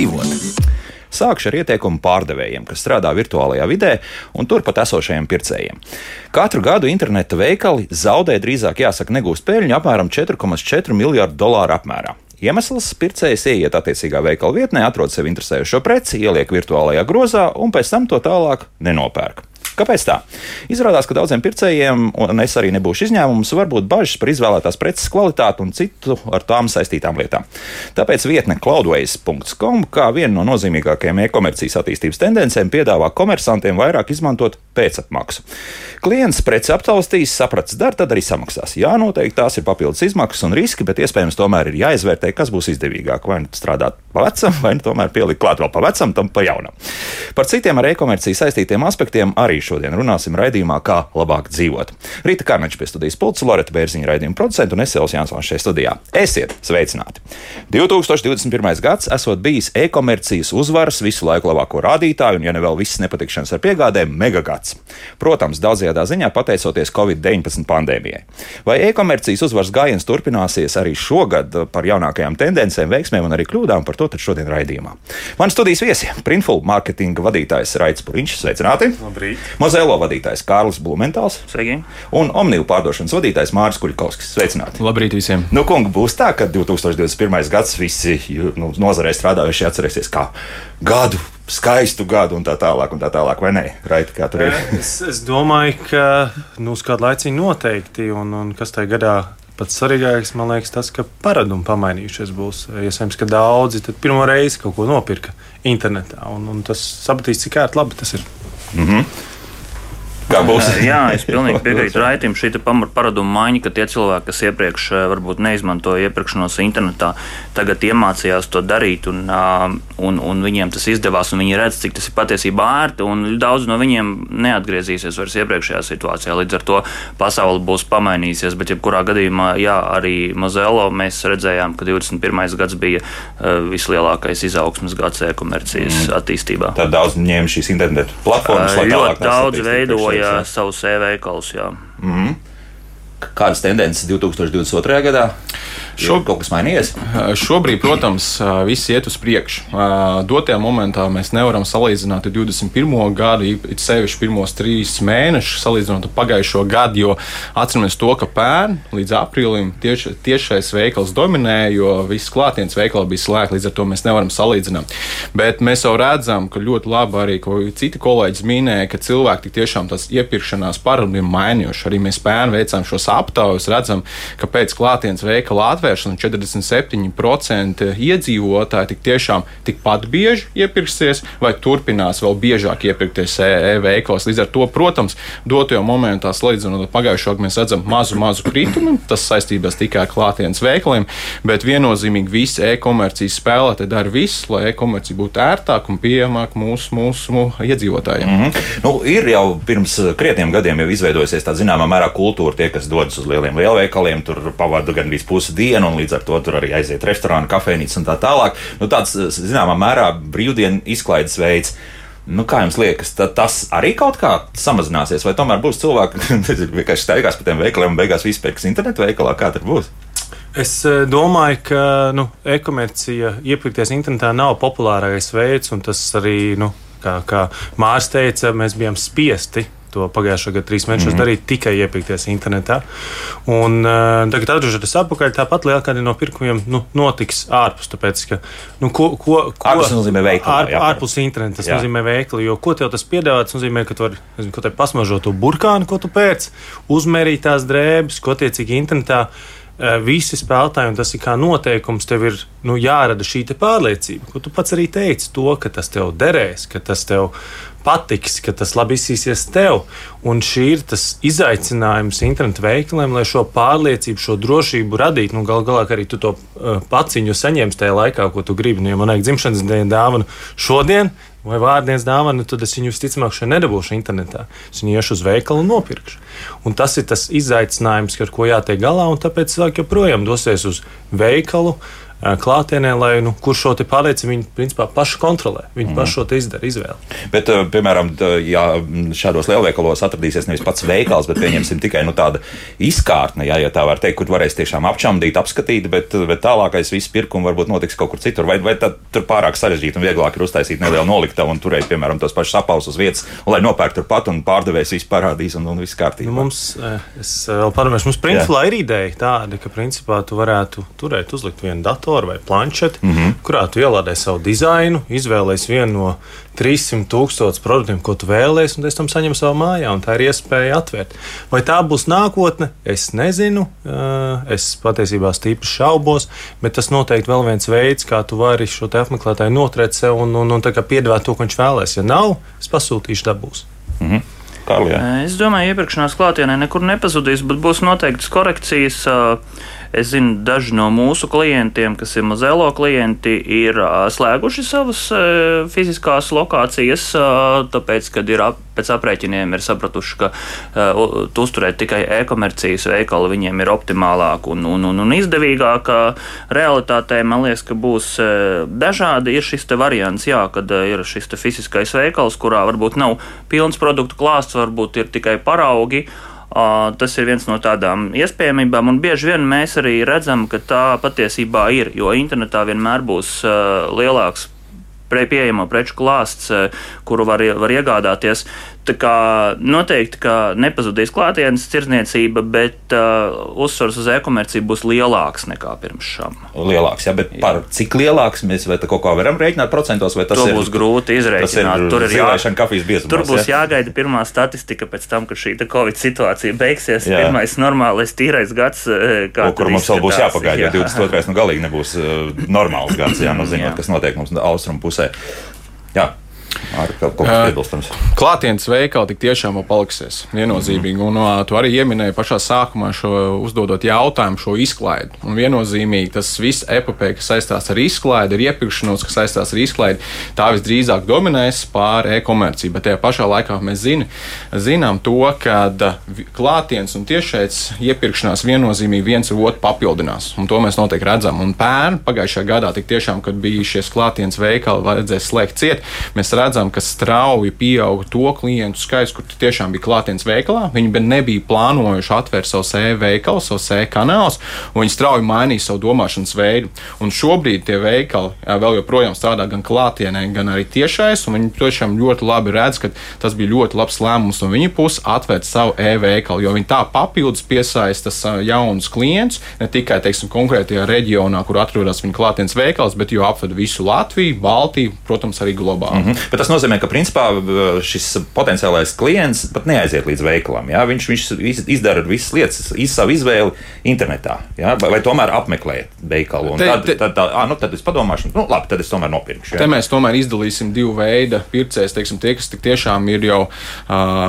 dzīvot. Sākšu ar ieteikumu pārdevējiem, kas strādā virtuālajā vidē un turpat esošajiem pircējiem. Katru gadu interneta veikali zaudē drīzāk jāsaka negūst peļņu apmēram 4,4 miljārdu dolāru apmērā. Iemesls pircējs ieiet attiecīgā veikala vietnē, atrod sev interesējošo preci, ieliek virtuālajā grozā un pēc tam to tālāk nenopērk. Kāpēc tā? Izrādās, ka daudziem pircējiem, un es arī nebūšu izņēmums, var būt bažas par izvēlētās preces kvalitāti un citu ar tām saistītām lietām. Tāpēc vietne cloudways.com, kā viena no nozīmīgākajām e-komercijas attīstības tendencēm, piedāvā komersantiem vairāk izmantot pēcapmaksu. Klients preci aptaustīs, saprats, dar, tad arī samaksās. Jā, noteikti tās ir papildus izmaksas un riski, bet iespējams tomēr ir jāizvērtē, kas būs izdevīgāk. Vai nu strādāt pa vecam, vai nu tomēr pielikt klāt vēl pa vecam, tam pa jaunam. Par citiem ar e-komerciju saistītiem aspektiem arī šodien runāsim raidījumā, kā labāk dzīvot. Rīta Kārnača pie studijas pulca, Loreta Bērziņa raidījuma producenta un Esēls Jansons šajā studijā. Esiet sveicināti! 2021. gads esot bijis e-komercijas uzvaras visu laiku labāko rādītāju, un, ja ne vēl visas nepatikšanas ar piegādēm, megagads. Protams, daudzajā ziņā pateicoties Covid-19 pandēmijai. Vai e-komercijas uzvaras gājiens turpināsies arī šogad par jaunākajām tendencēm, veiksmēm un arī kļūdām, par to šodien raidījumā. Man studijas viesi - Printful mārketinga vadītājs Raits Puriņš, sveicināti! Labrīt! Mozēlo vadītājs Kārlis Blumentāls Sveiki. un Omniju pārdošanas vadītājs Māris Kuļkovskis. Sveicināti! Labrīt visiem! Nu, kungi, būs tā, ka 2021. gads visi nu, nozarē strādājušie atcerēsies kā gadu, skaistu gadu un tā tālāk, un tā tālāk vai nē? Raiti, kā tur ir? es, es domāju, ka nu, uz kādu laiciņu noteikti, un, un kas tajā gadā pats svarīgākais, man liekas, tas, ka paradumi pamainījušies būs. Iespējams, ka daudzi pirmo reizi kaut ko nopirka internetā, un, un tas sapratīs, cik ērti labi tas ir. Mm -hmm. Kā būs? Jā, es pilnīgi piekrītu Raitim. Šī paraduma maiņa, ka tie cilvēki, kas iepriekš varbūt neizmantoja iepirkšanos internetā, tagad iemācījās to darīt, un, un, un viņiem tas izdevās, un viņi redz, cik tas ir patiesībā ērti, un daudz no viņiem neatgriezīsies vairs iepriekšējā situācijā. Līdz ar to pasaule būs pamainījusies, bet jebkurā gadījumā, jā, arī Mozelo mēs redzējām, ka 21. gads bija vislielākais izaugsmas gads e-komercijas mm. attīstībā. Tad daudz ņēma šīs internetu platformas, lai ļoti daudz veidoja veidoja savus e-veikalus. Mm -hmm. Kādas tendences 2022. gadā? Šo, kaut kas mainījies? Šobrīd, protams, viss iet uz priekšu. Dotajā momentā mēs nevaram salīdzināt ar 21. gadu, it sevišķi pirmos trīs mēnešus, salīdzinot ar pagājušo gadu, jo atceramies to, ka pērn līdz aprīlim tieši, tiešais veikals dominēja, jo viss klātienes veikals bija slēgts, līdz ar to mēs nevaram salīdzināt. Bet mēs jau redzam, ka ļoti labi arī, ko citi kolēģi minēja, ka cilvēki tiešām tās iepirkšanās paradumi mainījuši. Arī mēs pērn veicām šos aptaujas, redzam, ka pēc klātienes veikala atvēršana 47% iedzīvotāji tik tiešām tikpat bieži iepirksies vai turpinās vēl biežāk iepirkties e-veikalos. Līdz ar to, protams, dotajā momentā, salīdzinot ar pagājušo gadu, mēs redzam mazu, mazu kritumu. Tas saistībās tikai ar klātienes veikaliem, bet viennozīmīgi visi e-komercijas spēlētāji dara visu, lai e-komercija būtu ērtāka un pieejamāka mūsu, mūsu iedzīvotājiem. Mm -hmm. nu, ir jau pirms krietniem gadiem izveidojusies tā zināmā mērā kultūra, tie, kas dodas uz lieliem lielveikaliem, tur pavada gandrīz pusi dienu, un līdz ar to tur arī aiziet restorānu, kafejnīcu un tā tālāk. Nu, tāds, zināmā mērā, brīvdienu izklaides veids. Nu, kā jums liekas, tas arī kaut kā samazināsies, vai tomēr būs cilvēki, kas vienkārši staigās pa tiem veikaliem un beigās vispār pērks internetu veikalā? Kā tur būs? Es eh, domāju, ka nu, e-komercija iepirkties internetā nav populārais veids, un tas arī, nu, kā, kā Mārcis teica, mēs bijām spiesti to pagājušā gada trīs mēnešus mm -hmm. darīt tikai iepirkties internetā. Un uh, tagad, atgriežoties atpakaļ, tāpat lielākā daļa no pirkumiem nu, notiks ārpus. Tāpēc, ka, nu, ko, ko, ko, ārpus nozīmē veikli. Ār, ārpus interneta tas jā. nozīmē veikli. Jo ko tev tas piedāvā? Tas nozīmē, ka tu vari nezinu, pasmažot to burkānu, ko tu pēc, uzmērīt tās drēbes, ko tiecīgi internetā visi spēlētāji, un tas ir kā noteikums, tev ir nu, jārada šī pārliecība, ko tu pats arī teici, to, ka tas tev derēs, ka tas tev patiks, ka tas labi izsīsies tev. Un šī ir tas izaicinājums internetu veikaliem, lai šo pārliecību, šo drošību radītu. Nu, Galu galā arī tu to uh, paciņu saņemsi tajā laikā, ko tu gribi. Nu, ja man vajag dzimšanas dienas dāvanu šodien, vai vārdienas dāvanu, tad es viņu visticamāk šeit nedabūšu internetā. Es viņu iešu uz veikalu un nopirkšu. Un tas ir tas izaicinājums, ar ko jātiek galā, un tāpēc cilvēki joprojām dosies uz veikalu klātienē, lai nu, kurš šo pārliecību viņi principā paši kontrolē. Viņi mm. paši šo izdara izvēli. Bet, piemēram, ja šādos lielveikalos atradīsies nevis pats veikals, bet pieņemsim tikai nu, tāda izkārtne, jā, ja tā var teikt, kur varēs tiešām apčamdīt, apskatīt, bet, bet tālākais viss pirkums varbūt notiks kaut kur citur. Vai, vai tur pārāk sarežģīti un vieglāk ir uztaisīt nelielu noliktavu un turēt, piemēram, tos pašus apausus uz vietas, un lai nopērk turpat un pārdevējs visu parādīs un, un viss kārtībā. Nu, mums, es vēl padomāšu, mums principā ir ideja tāda, ka principā tu varētu turēt, uzlikt vienu datoru datoru vai planšeti, mm -hmm. kurā tu ielādē savu dizainu, izvēlējies vienu no 300 tūkstošu produktiem, ko tu vēlēsies, un pēc tam saņem savā mājā, un tā ir iespēja atvērt. Vai tā būs nākotne, es nezinu. Es patiesībā stipri šaubos, bet tas noteikti vēl viens veids, kā tu vari šo apmeklētāju noturēt sev un, un, un piedāvāt to, ko viņš vēlēs. Ja nav, es pasūtīšu dabūs. Mm -hmm. Karlijā. Es domāju, iepirkšanās klātienē nekur nepazudīs, bet būs noteiktas korekcijas. Uh, Es zinu, daži no mūsu klientiem, kas ir Mazelo klienti, ir slēguši savas fiziskās lokācijas, tāpēc, kad ir ap, pēc aprēķiniem ir sapratuši, ka uh, uzturēt tikai e-komercijas veikalu viņiem ir optimālāk un, un, un, un izdevīgāk. Realitātē man liekas, ka būs dažādi. Ir šis variants, jā, kad ir šis fiziskais veikals, kurā varbūt nav pilns produktu klāsts, varbūt ir tikai paraugi. Tas ir viens no tādām iespējamībām, un bieži vien mēs arī redzam, ka tā patiesībā ir, jo internetā vienmēr būs lielāks pieejamo preču klāsts, kuru var, var iegādāties. Tā kā noteikti ka nepazudīs klātienes tirdzniecība, bet uh, uzsvars uz e-komerciju būs lielāks nekā pirms šam. Lielāks, jā, bet par cik lielāks mēs vai kaut kā varam rēķināt procentos, vai tas to ir, būs grūti izrēķināt. Ir tur ir jāšana kafijas biezumos. Tur būs jā? jāgaida pirmā statistika pēc tam, kad šī Covid situācija beigsies. Jā. Pirmais normālais tīrais gads, eh, kā o, kur mums vēl būs jāpagaida, jā. jo 22. nu galīgi nebūs uh, normāls gads, jā, nu zinot, kas notiek mums austrumu pusē. Jā. Ar kaut ko piebilstams. Klātienes veikali tik tiešām paliksies viennozīmīgi. Mm -hmm. Un tu arī pieminēji pašā sākumā šo uzdodot jautājumu, šo izklaidi. Un viennozīmīgi tas viss epopēja, kas saistās ar izklaidi, ir iepirkšanos, kas saistās ar izklaidi, tā visdrīzāk dominēs pār e-komerciju. Bet tajā pašā laikā mēs zini, zinām to, ka klātienes un tiešais iepirkšanās viennozīmīgi viens otru papildinās. Un to mēs noteikti redzam. Un pērn pagājušajā gadā tik tiešām, kad bija šie klātienes veikali, vajadzēs slēgt ciet. Mēs redzam, ka strauji pieauga to klientu skaits, kur tiešām bija klātienes veikalā. Viņi nebija plānojuši atvērt savus e-veikalu, savus e-kanālus, un viņi strauji mainīja savu domāšanas veidu. Un šobrīd tie veikali vēl joprojām strādā gan klātienē, gan arī tiešais, un viņi tiešām ļoti labi redz, ka tas bija ļoti labs lēmums no viņa puses atvērt savu e-veikalu, jo viņi tā papildus piesaista jaunus klientus ne tikai teiksim, konkrētajā reģionā, kur atrodas viņa klātienes veikals, bet jau apved visu Latviju, Baltiju, protams, arī globāli. Mm -hmm. Bet tas nozīmē, ka principā šis potenciālais klients pat neaiziet līdz veikalam. Jā? Viņš, viņš izdara visas lietas, iz savu izvēli internetā, jā? vai, tomēr apmeklē veikalu. Te, tad, te, tad, tad, à, nu, tad es padomāšu, nu, labi, tad es tomēr nopirkšu. Jā? Te mēs tomēr izdalīsim divu veidu pircējus. Teiksim, tie, kas tiešām ir jau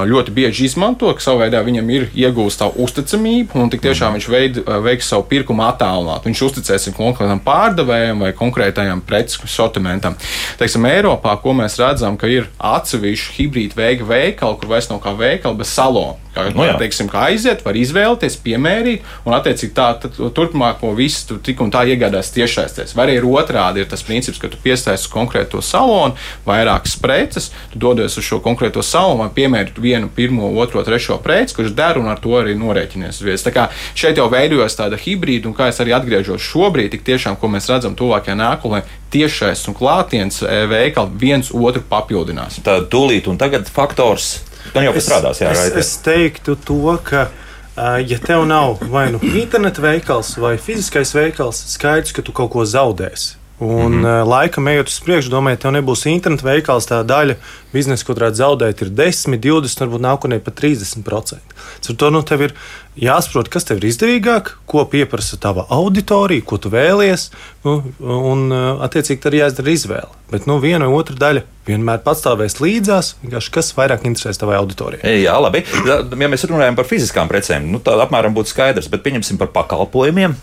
ļoti bieži izmanto, ka savā veidā viņam ir iegūst savu uzticamību, un tik tiešām mm. viņš veid, veiks savu pirkumu attālināt. Viņš uzticēsim konkrētam pārdevējam vai konkrētajam preces sortimentam. Teiksim, Eiropā, ko mēs redzam, redzam, ka ir atsevišķi hibrīda veika veikali, kur vairs nav kā veikali, bet saloni. Kā, nu teiksim, kā aiziet, var izvēlēties, piemērīt, un attiecīgi tā turpmāko visu tu tik un tā iegādās tiešsaistēs. Vai arī ir otrādi ir tas princips, ka tu piesaisti konkrēto salonu, vairākas preces, tu dodies uz šo konkrēto salonu, vai piemēri vienu, pirmo, otro, trešo preci, kurš der un ar to arī norēķinies. Tā kā šeit jau veidojas tāda hibrīda, un kā es arī atgriežos šobrīd, tik tiešām, ko mēs redzam tuvākajā nākotnē, tiešais un klātienes e, veikali viens otru papildinās. Tā tūlīt un tagad faktors Gan jau strādās, jā, es, es teiktu to, ka. Ja tev nav vai nu interneta veikals vai fiziskais veikals, skaidrs, ka tu kaut ko zaudēsi. Un mm -hmm. laikam ejot uz priekšu, domāju, tev nebūs interneta veikals, tā daļa biznesa, ko varētu zaudēt, ir 10, 20, varbūt nākotnē pat 30%. Ar to nu, tev ir jāsaprot, kas tev ir izdevīgāk, ko pieprasa tava auditorija, ko tu vēlies, nu, un attiecīgi arī jāizdara izvēle. Bet nu, viena vai otra daļa vienmēr pastāvēs līdzās, kas vairāk interesēs tavai auditorijai. Jā, labi. Ja mēs runājam par fiziskām precēm, nu, tā apmēram būtu skaidrs, bet pieņemsim par pakalpojumiem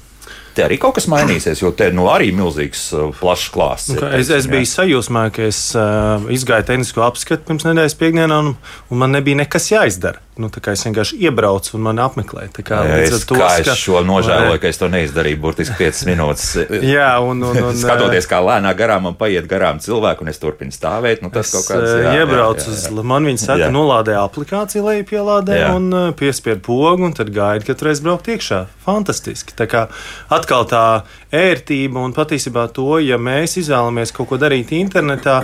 te arī kaut kas mainīsies, jo te nu, arī milzīgs, uh, plašs klāsts. Nu, es, es biju sajūsmā, ka es uh, izgāju tehnisko apskatu pirms nedēļas piekdienā, un, un man nebija nekas jāizdara. Nu, es vienkārši iebraucu un man apmeklēju. Kā, jā, es, to, kā es šo nožēloju, ka es to neizdarīju burtiski 5 minūtes. jā, un, un, un skatoties, kā lēnā garām man paiet garām cilvēku, un es turpinu stāvēt. Nu, tas es, kaut kāds jā, iebraucu jā, jā, jā. man viņi saka, jā. nolādē aplikāciju, lai pielādē jā. un piespied pogu, un tad gaidi, kad reiz braukt iekšā. Fantastiski. Tā kā atkal tā ērtība un patiesībā to, ja mēs izvēlamies kaut ko darīt internetā,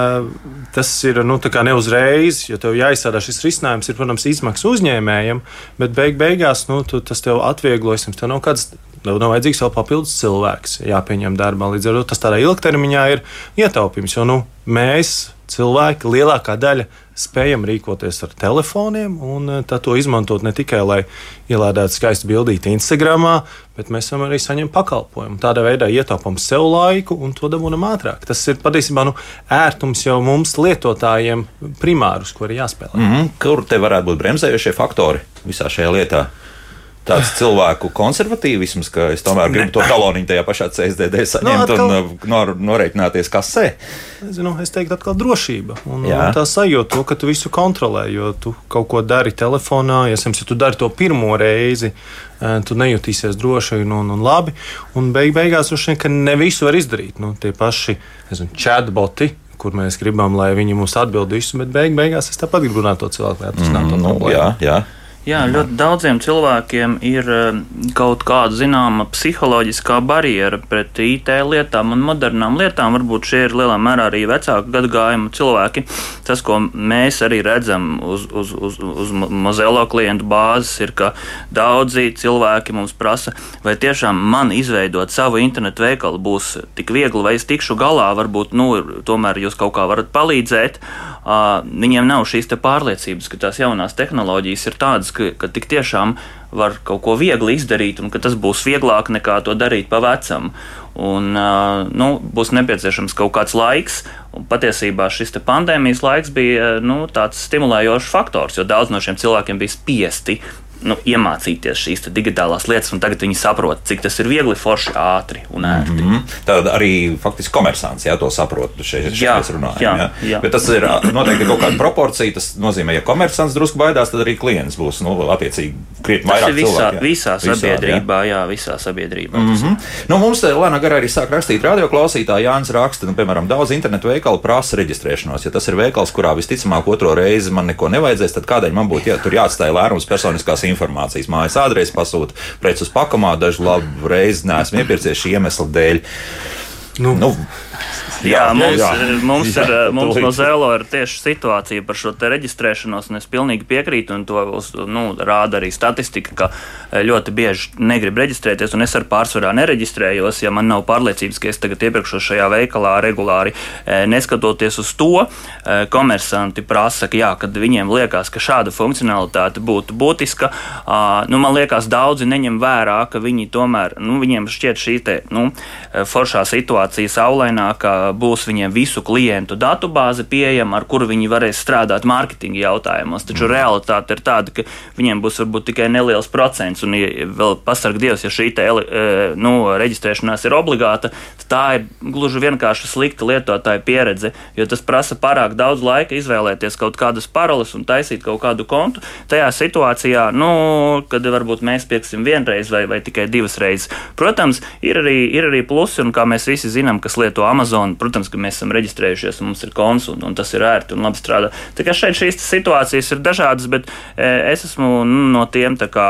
tas ir nu, ne uzreiz, jo tev jāizstrādā šis risinājums, ir, protams, izmaksas uzņēmējiem, bet beig beigās nu, tu, tas tev atvieglos, tev nav kāds. Tev nav vajadzīgs vēl papildus cilvēks, jāpieņem darbā. Līdz ar to tas tādā ilgtermiņā ir ietaupījums. Jo nu, mēs, cilvēki, lielākā daļa spējam rīkoties ar telefoniem un eh, to izmantot ne tikai, lai ielādētu skaistu bildīti Instagram, bet mēs varam arī saņemt pakalpojumu. Tādā veidā ietaupām sev laiku un to dabūjam ātrāk. Tas ir patiesībā nu, ērtums jau mums, lietotājiem, primārus, ko ir jāspēlē. Mm -hmm. Kur te varētu būt bremzējošie faktori visā šajā lietā? Tāds cilvēku konservatīvisms, ka es tomēr gribu to taloniņu tajā pašā CSDD saņemt no, atkal, un uh, nor, norēķināties kasē. Nezinu, es teiktu, atkal drošība. Un, Jā. un tā sajūta, to, ka tu visu kontrolē, jo tu kaut ko dari telefonā, ja, ja tu dari to pirmo reizi. Uh, tu nejutīsies droši un, un, un labi. Un beig, beigās vien, ka ne visu var izdarīt. Nu, tie paši chatboti, kur mēs gribam, lai viņi mums atbild visu, bet beig, beigās es tāpat gribu runāt to cilvēku, lai atrisinātu mm, to nu. Jā, jā. Jā, ļoti daudziem cilvēkiem ir eh, kaut kāda zināma psiholoģiskā barjera pret IT lietām un modernām lietām. Varbūt šie ir lielā mērā arī vecāku gadagājumu cilvēki. Tas, ko mēs arī redzam uz, uz, uz, uz Mozelo klientu bāzes, ir, ka daudzi cilvēki mums prasa, vai tiešām man izveidot savu internetu veikalu būs tik viegli, vai es tikšu galā. Varbūt nu, tomēr jūs kaut kā varat palīdzēt. Viņiem nav šīs pārliecības, ka tās jaunās tehnoloģijas ir tādas, ka, ka tik tiešām var kaut ko viegli izdarīt, un ka tas būs vieglāk nekā to darīt pa vecam. Un, nu, būs nepieciešams kaut kāds laiks, un patiesībā šis pandēmijas laiks bija nu, tāds stimulējošs faktors, jo daudz no šiem cilvēkiem bija spiesti nu, iemācīties šīs digitālās lietas, un tagad viņi saprot, cik tas ir viegli, forši, ātri un ērti. Mm -hmm. Tad arī faktiski komersants jā, to saprot. Šeit, šeit jā, runājam. Jā, jā. Jā. Bet tas ir noteikti kaut kāda proporcija. Tas nozīmē, ja komersants drusku baidās, tad arī klients būs nu, attiecīgi krietni vairāk. Tas ir visā, cilvēku, visā sabiedrībā, jā. jā, visā sabiedrībā. Mm -hmm. nu, mums lēnā garā arī sāk rakstīt radioklausītāji. Jānis raksta, nu, piemēram, daudz internetu veikalu prasa reģistrēšanos. Ja tas ir veikals, kurā visticamāk otro reizi man neko nevajadzēs, tad kādēļ man būtu jā, tur jāatstāj lērums personiskās informācijas mājas adresi, pasūta preces pakamā, dažu labu reizi neesmu iepircies šī iemesla dēļ. Nu, nu, Jā, mums, jā. mums, jā, ir, mums no Zēlo ir tieši situācija par šo reģistrēšanos, un es pilnīgi piekrītu, un to nu, rāda arī statistika, ka e, ļoti bieži negrib reģistrēties, un es ar pārsvarā nereģistrējos, ja man nav pārliecības, ka es tagad iepirkšu šajā veikalā regulāri. E, neskatoties uz to, komersanti prasa, ka jā, kad viņiem liekas, ka šāda funkcionalitāte būtu būtiska, nu, man liekas, daudzi neņem vērā, ka viņi tomēr, nu, viņiem šķiet šī te, nu, foršā situācija saulainākā būs viņiem visu klientu datubāze pieejama, ar kuru viņi varēs strādāt mārketinga jautājumos. Taču mm. realitāte ir tāda, ka viņiem būs varbūt tikai neliels procents, un ja vēl pasarg Dievs, ja šī te, e, nu, reģistrēšanās ir obligāta, tad tā ir gluži vienkārši slikta lietotāja pieredze, jo tas prasa pārāk daudz laika izvēlēties kaut kādas paroles un taisīt kaut kādu kontu. Tajā situācijā, nu, kad varbūt mēs pieksim vienreiz vai, vai tikai divas reizes. Protams, ir arī, ir arī plusi, un kā mēs visi zinām, kas lieto Amazon, protams, ka mēs esam reģistrējušies un mums ir konts un, un tas ir ērti un labi strādā. Tā kā šeit šīs situācijas ir dažādas, bet e, es esmu nu, no tiem kā,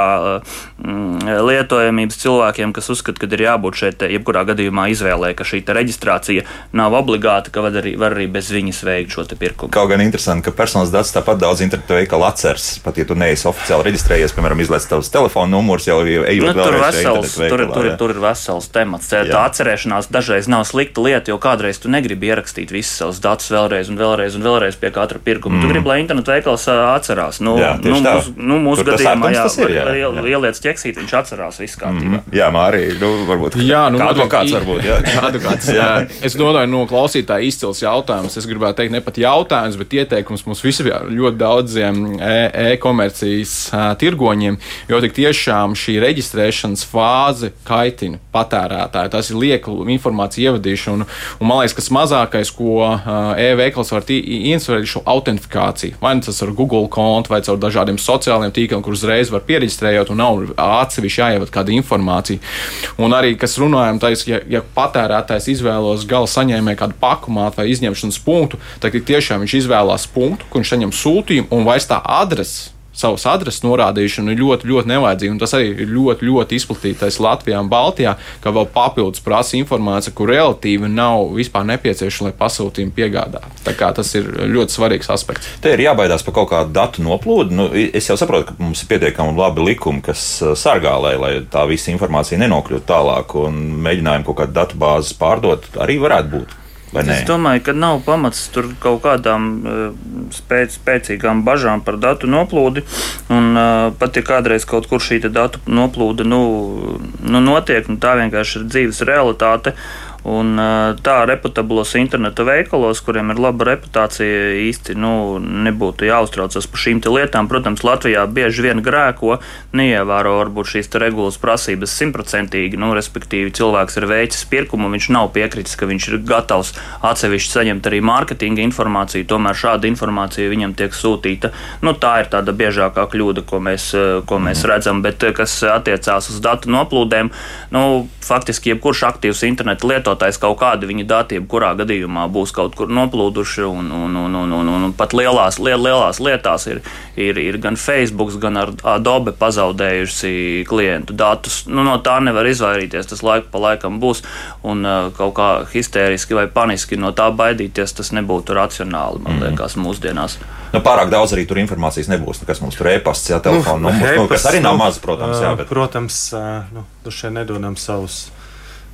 mm, lietojamības cilvēkiem, kas uzskata, ka ir jābūt šeit jebkurā gadījumā izvēlē, ka šī reģistrācija nav obligāta, ka var arī, var arī bez viņas veikt šo pirkumu. Kaut gan interesanti, ka personas datus tāpat daudz internetu veikalu atceras, pat ja tu neesi oficiāli reģistrējies, piemēram, izlaiž tavs telefona numurs jau ejot nu, tur, vesels, tur, tur, tur ir vesels temats. Tā, tā atcerēšanās dažreiz nav slikta lieta, jo kādreiz tu negribi ierakstīt visus savus datus vēlreiz un vēlreiz un vēlreiz pie katra pirkuma. Mm. Tu gribi, lai internetu veikals atcerās. Nu, jā, nu, mūsu, nu, mūsu gadījumā jā, ir, jā, jā. ieliec ķeksīt, viņš atcerās visu kārtībā. Mm. Jā, Mārija, nu, varbūt. Jā, nu, advokāts varbūt. Jā. advokāts, jā. Es domāju, no klausītāja izcils jautājums. Es gribētu teikt ne pat jautājums, bet ieteikums mums visiem ļoti daudziem e-komercijas e tirgoņiem, jo tik tiešām šī reģistrēšanas fāze kaitina patērētāju. Tas ir lieka informācija ievadīšana. Un, un man liekas, pirmais, kas mazākais, ko e-veikals var instalēt, ir šo autentifikāciju. Vai nu tas ar Google kontu, vai caur dažādiem sociālajiem tīkliem, kur uzreiz var pieregistrējot un nav atsevišķi jāievada kāda informācija. Un arī, kas runājam, tais, ja, ja patērētājs izvēlos gala saņēmēju kādu pakumātu vai izņemšanas punktu, tad tiešām viņš izvēlās punktu, kur viņš saņem sūtījumu un vairs tā adrese savas adreses norādīšanu ir ļoti, ļoti nevajadzīga. Tas arī ir ļoti, ļoti izplatītais Latvijā un Baltijā, ka vēl papildus prasa informācija, kur relatīvi nav vispār nepieciešama, lai pasūtījumu piegādātu. Tas ir ļoti svarīgs aspekts. Te ir jābaidās par kaut kādu datu noplūdu. Nu, es jau saprotu, ka mums ir pietiekami labi likumi, kas uh, sargā, lai, lai tā visa informācija nenokļūtu tālāk, un mēģinājumi kaut kādu datu bāzi pārdot arī varētu būt. Es domāju, ka nav pamats tur kaut kādām uh, spēc, spēcīgām bažām par datu noplūdi. Un, uh, pat ja kādreiz kaut kur šī datu noplūde nu, nu notiek, nu, tā vienkārši ir dzīves realitāte. Un, tā reputablos interneta veikalos, kuriem ir laba reputācija, īsti nu, nebūtu jāuztraucas par šīm lietām. Protams, Latvijā bieži vien grēko, neievēro varbūt šīs regulas prasības simtprocentīgi. Nu, respektīvi, cilvēks ir veicis pirkumu, viņš nav piekritis, ka viņš ir gatavs atsevišķi saņemt arī mārketinga informāciju. Tomēr šāda informācija viņam tiek sūtīta. Nu, tā ir tāda biežākā kļūda, ko mēs, ko mēs redzam. Bet kas attiecās uz datu noplūdēm, nu, faktiski jebkurš aktīvs interneta lietotājs lietotājs kaut kādi viņa dati, kurā gadījumā būs kaut kur noplūduši. Un, un, un, un, un, un pat lielās, liel, lielās lietās ir, ir, ir gan Facebook, gan Adobe pazaudējusi klientu datus. Nu, no tā nevar izvairīties. Tas laiku pa laikam būs. Un uh, kaut kā histēriski vai paniski no tā baidīties, tas nebūtu racionāli, man mm. liekas, mūsdienās. Nu, pārāk daudz arī tur informācijas nebūs. Nu, kas mums tur e-pasts, jā, telefona nu, numurs, nu, kas arī nav maz, protams. Jā, bet... Protams, nu, tur šeit nedodam savus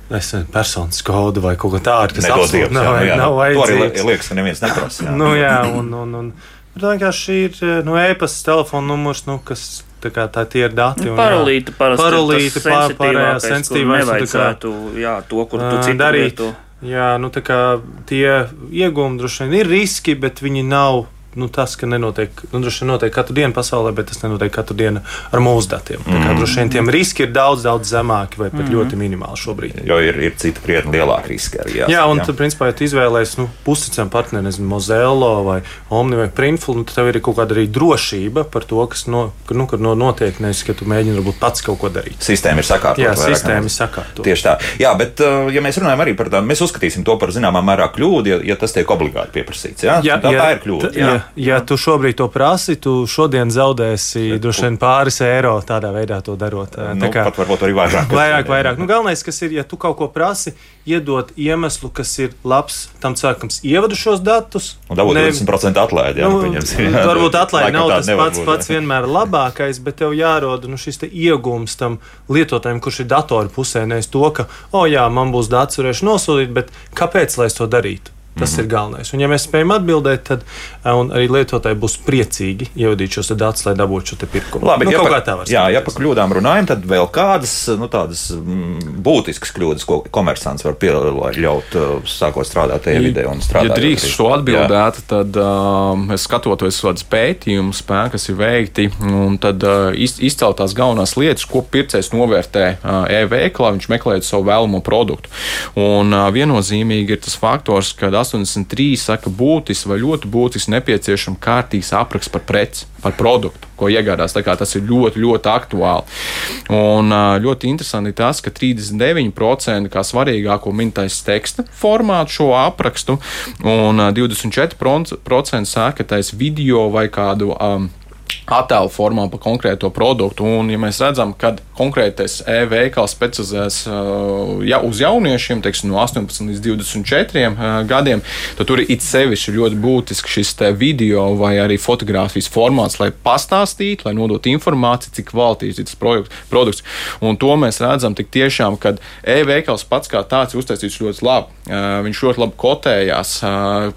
Nezinu, personas kodu vai kaut ko tādu, kas absolūti nav, jā, jā. nav vajadzīgs. To arī liekas, ka neviens neprasa. Jā. nu, jā, un, un, un, tā vienkārši ir nu, e-pasta, telefona numurs, nu, kas tā kā tā tie ir dati. Un, parolīti, parolīti, pārējā sensitīvais. Nevajadzētu, jā, to, kur tu citu darīt. Jā, nu tā kā tie iegūmi droši vien ir riski, bet viņi nav nu, tas, ka nenotiek, nu, droši vien notiek katru dienu pasaulē, bet tas nenotiek katru dienu ar mūsu datiem. Mm. Tā kā mhm. droši vien tiem riski ir daudz, daudz zemāki vai pat mm. ļoti minimāli šobrīd. Jo ir, ir citi krietni lielāki riski arī. Jāsaka, jā, un jā. tad, principā, ja tu izvēlēsies nu, pusticam partneri, nezinu, Mozello vai Omni vai Printful, nu, tad tev ir kaut kāda arī drošība par to, kas no, nu, no, notiek, nevis, ka tu mēģini varbūt pats kaut ko darīt. Sistēma ir sakārtota. Jā, sistēma ir sakārtota. Tieši tā. Jā, bet, uh, ja mēs runājam arī par tādu, mēs uzskatīsim to par zināmā mērā kļūdu, ja, ja tas tiek obligāti pieprasīts. Jā, jā, tā, jā tā ir kļūda. Jā, jā, ja tu šobrīd to prasi, tu šodien zaudēsi droši vien pāris eiro tādā veidā to darot. Nu, kā pat varbūt arī vairāk. Vairāk, vairāk. Nu, galvenais, kas ir, ja tu kaut ko prasi, iedot iemeslu, kas ir labs tam cilvēkam, ievadu šos datus. Un dabūt ne... 20% atlaidi. Jā, nu, jā, varbūt atlaidi nav tas pats, būt, pats vienmēr labākais, bet tev jāroda nu, šis iegūms tam lietotājiem, kurš ir datoru pusē. Nevis to, ka, oh, jā, man būs dats, varēšu nosūtīt, bet kāpēc lai es to darītu? Tas mm -hmm. ir galvenais. Un, ja mēs spējam atbildēt, tad arī lietotāji būs priecīgi ievadīt šos datus, lai dabūtu šo pirkumu. Labi, nu, ja pa, jā, ja par kļūdām runājam, tad vēl kādas nu, tādas mm, būtiskas kļūdas, ko komersants var pieļaut, sākot strādāt tajā vidē un strādāt. Ja drīkst šo atbildēt, jā. tad uh, es skatoties uz pētījumus, kas ir veikti, un tad uh, izcelt tās galvenās lietas, ko pircējs novērtē uh, e-veiklā, viņš meklē savu vēlamo produktu. Un uh, viennozīmīgi ir tas faktors, ka 83 saka, būtisks vai ļoti būtisks nepieciešams kārtīgs apraksts par preci, par produktu, ko iegādās. Tas ir ļoti, ļoti aktuāli. Un ļoti interesanti tas, ka 39% kā svarīgāko minētais teksta formātu šo aprakstu, un 24% saka, ka tas video vai kādu. Um, attēlu formā par konkrēto produktu. Un, ja mēs redzam, ka konkrētais e-veikals specializēs uh, ja, uz jauniešiem, teiksim, no 18 līdz 24 uh, gadiem, tad tur it sevišķi ļoti būtiski šis video vai arī fotografijas formāts, lai pastāstītu, lai nodotu informāciju, cik kvalitīvs ir tas produkts. Un to mēs redzam tik tiešām, ka e-veikals pats kā tāds ir uztaisīts ļoti labi. Uh, viņš ļoti labi kotējās,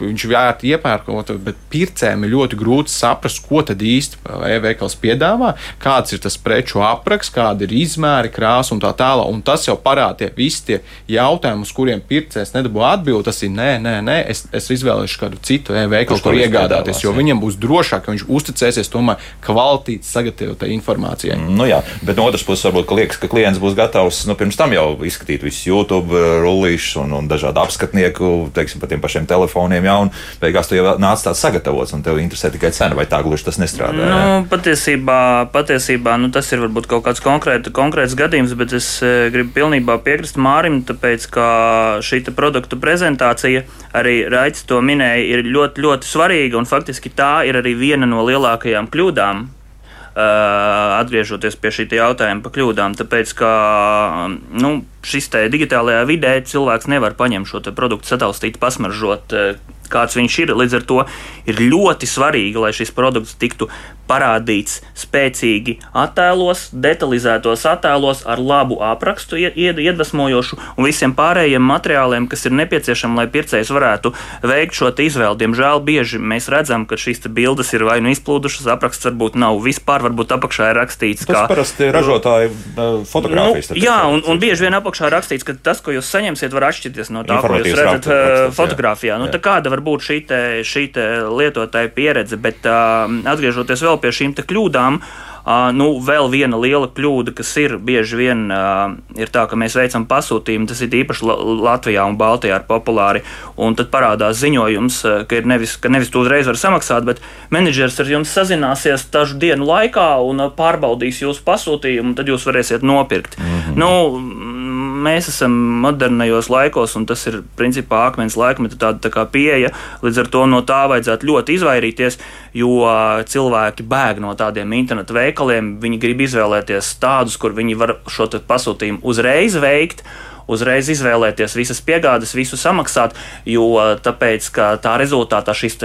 viņš vērti iepērkot, bet pircējiem ir ļoti grūti saprast, ko tad īsti e-veikals piedāvā, kāds ir tas preču apraksts, kāda ir izmēri, krāsa un tā tālāk. Un tas jau parāda tie visi tie jautājumi, uz kuriem pircējs nedabū atbildi. Tas ir nē, nē, nē, es, es izvēlēšu kādu citu e-veikalu, kur iegādāties, jo jā. viņam būs drošāk, ka viņš uzticēsies tomēr kvalitātes sagatavotai informācijai. Mm, nu jā, bet no otras puses varbūt ka liekas, ka klients būs gatavs nu, pirms tam jau izskatīt visus YouTube rullīšus un, un dažādu apskatnieku, teiksim, par tiem pašiem telefoniem. Jā, un beigās tu jau nāc tāds sagatavots un tev interesē tikai cena, vai tā gluži tas nestrādā. Nu, patiesībā, patiesībā nu, tas ir varbūt kaut kāds konkrēt, konkrēts gadījums, bet es e, gribu pilnībā piekrist Mārim, tāpēc ka šī produktu prezentācija, arī Raits to minēja, ir ļoti, ļoti svarīga un faktiski tā ir arī viena no lielākajām kļūdām, atgriežoties pie šī jautājuma par kļūdām, tāpēc ka nu, šis digitālajā vidē cilvēks nevar paņemt šo produktu, sataustīt, pasmaržot, kāds viņš ir. Līdz ar to ir ļoti svarīgi, lai šis produkts tiktu parādīts spēcīgi attēlos, detalizētos attēlos ar labu aprakstu, iedvesmojošu un visiem pārējiem materiāliem, kas ir nepieciešami, lai pircējs varētu veikt šo izvēli. Diemžēl bieži mēs redzam, ka šīs bildes ir vai nu izplūdušas, apraksts varbūt nav vispār, varbūt apakšā ir rakstīts, tas ka parasti ražotāji fotografijas. Nu, jā, un, un bieži vien apakšā rakstīts, ka tas, ko jūs saņemsiet, var atšķirties no tā, ko jūs redzat rakstīts, fotografijā. Nu, kāda var būt šī, te, šī te lietotāja pieredze, bet uh, atgriežoties vēl pie šīm kļūdām. Uh, nu, vēl viena liela kļūda, kas ir bieži vien, uh, ir tā, ka mēs veicam pasūtījumu, tas ir īpaši Latvijā un Baltijā ir populāri, un tad parādās ziņojums, uh, ka, nevis, ka nevis to uzreiz var samaksāt, bet menedžers ar jums sazināsies dažu dienu laikā un uh, pārbaudīs jūsu pasūtījumu, un tad jūs varēsiet nopirkt. Mm -hmm. nu, mēs esam modernajos laikos, un tas ir principā akmens laikmeta tāda tā kā pieeja. Līdz ar to no tā vajadzētu ļoti izvairīties, jo cilvēki bēg no tādiem internetu veikaliem. Viņi grib izvēlēties tādus, kur viņi var šo pasūtījumu uzreiz veikt uzreiz izvēlēties visas piegādes, visu samaksāt, jo tāpēc, tā rezultātā šis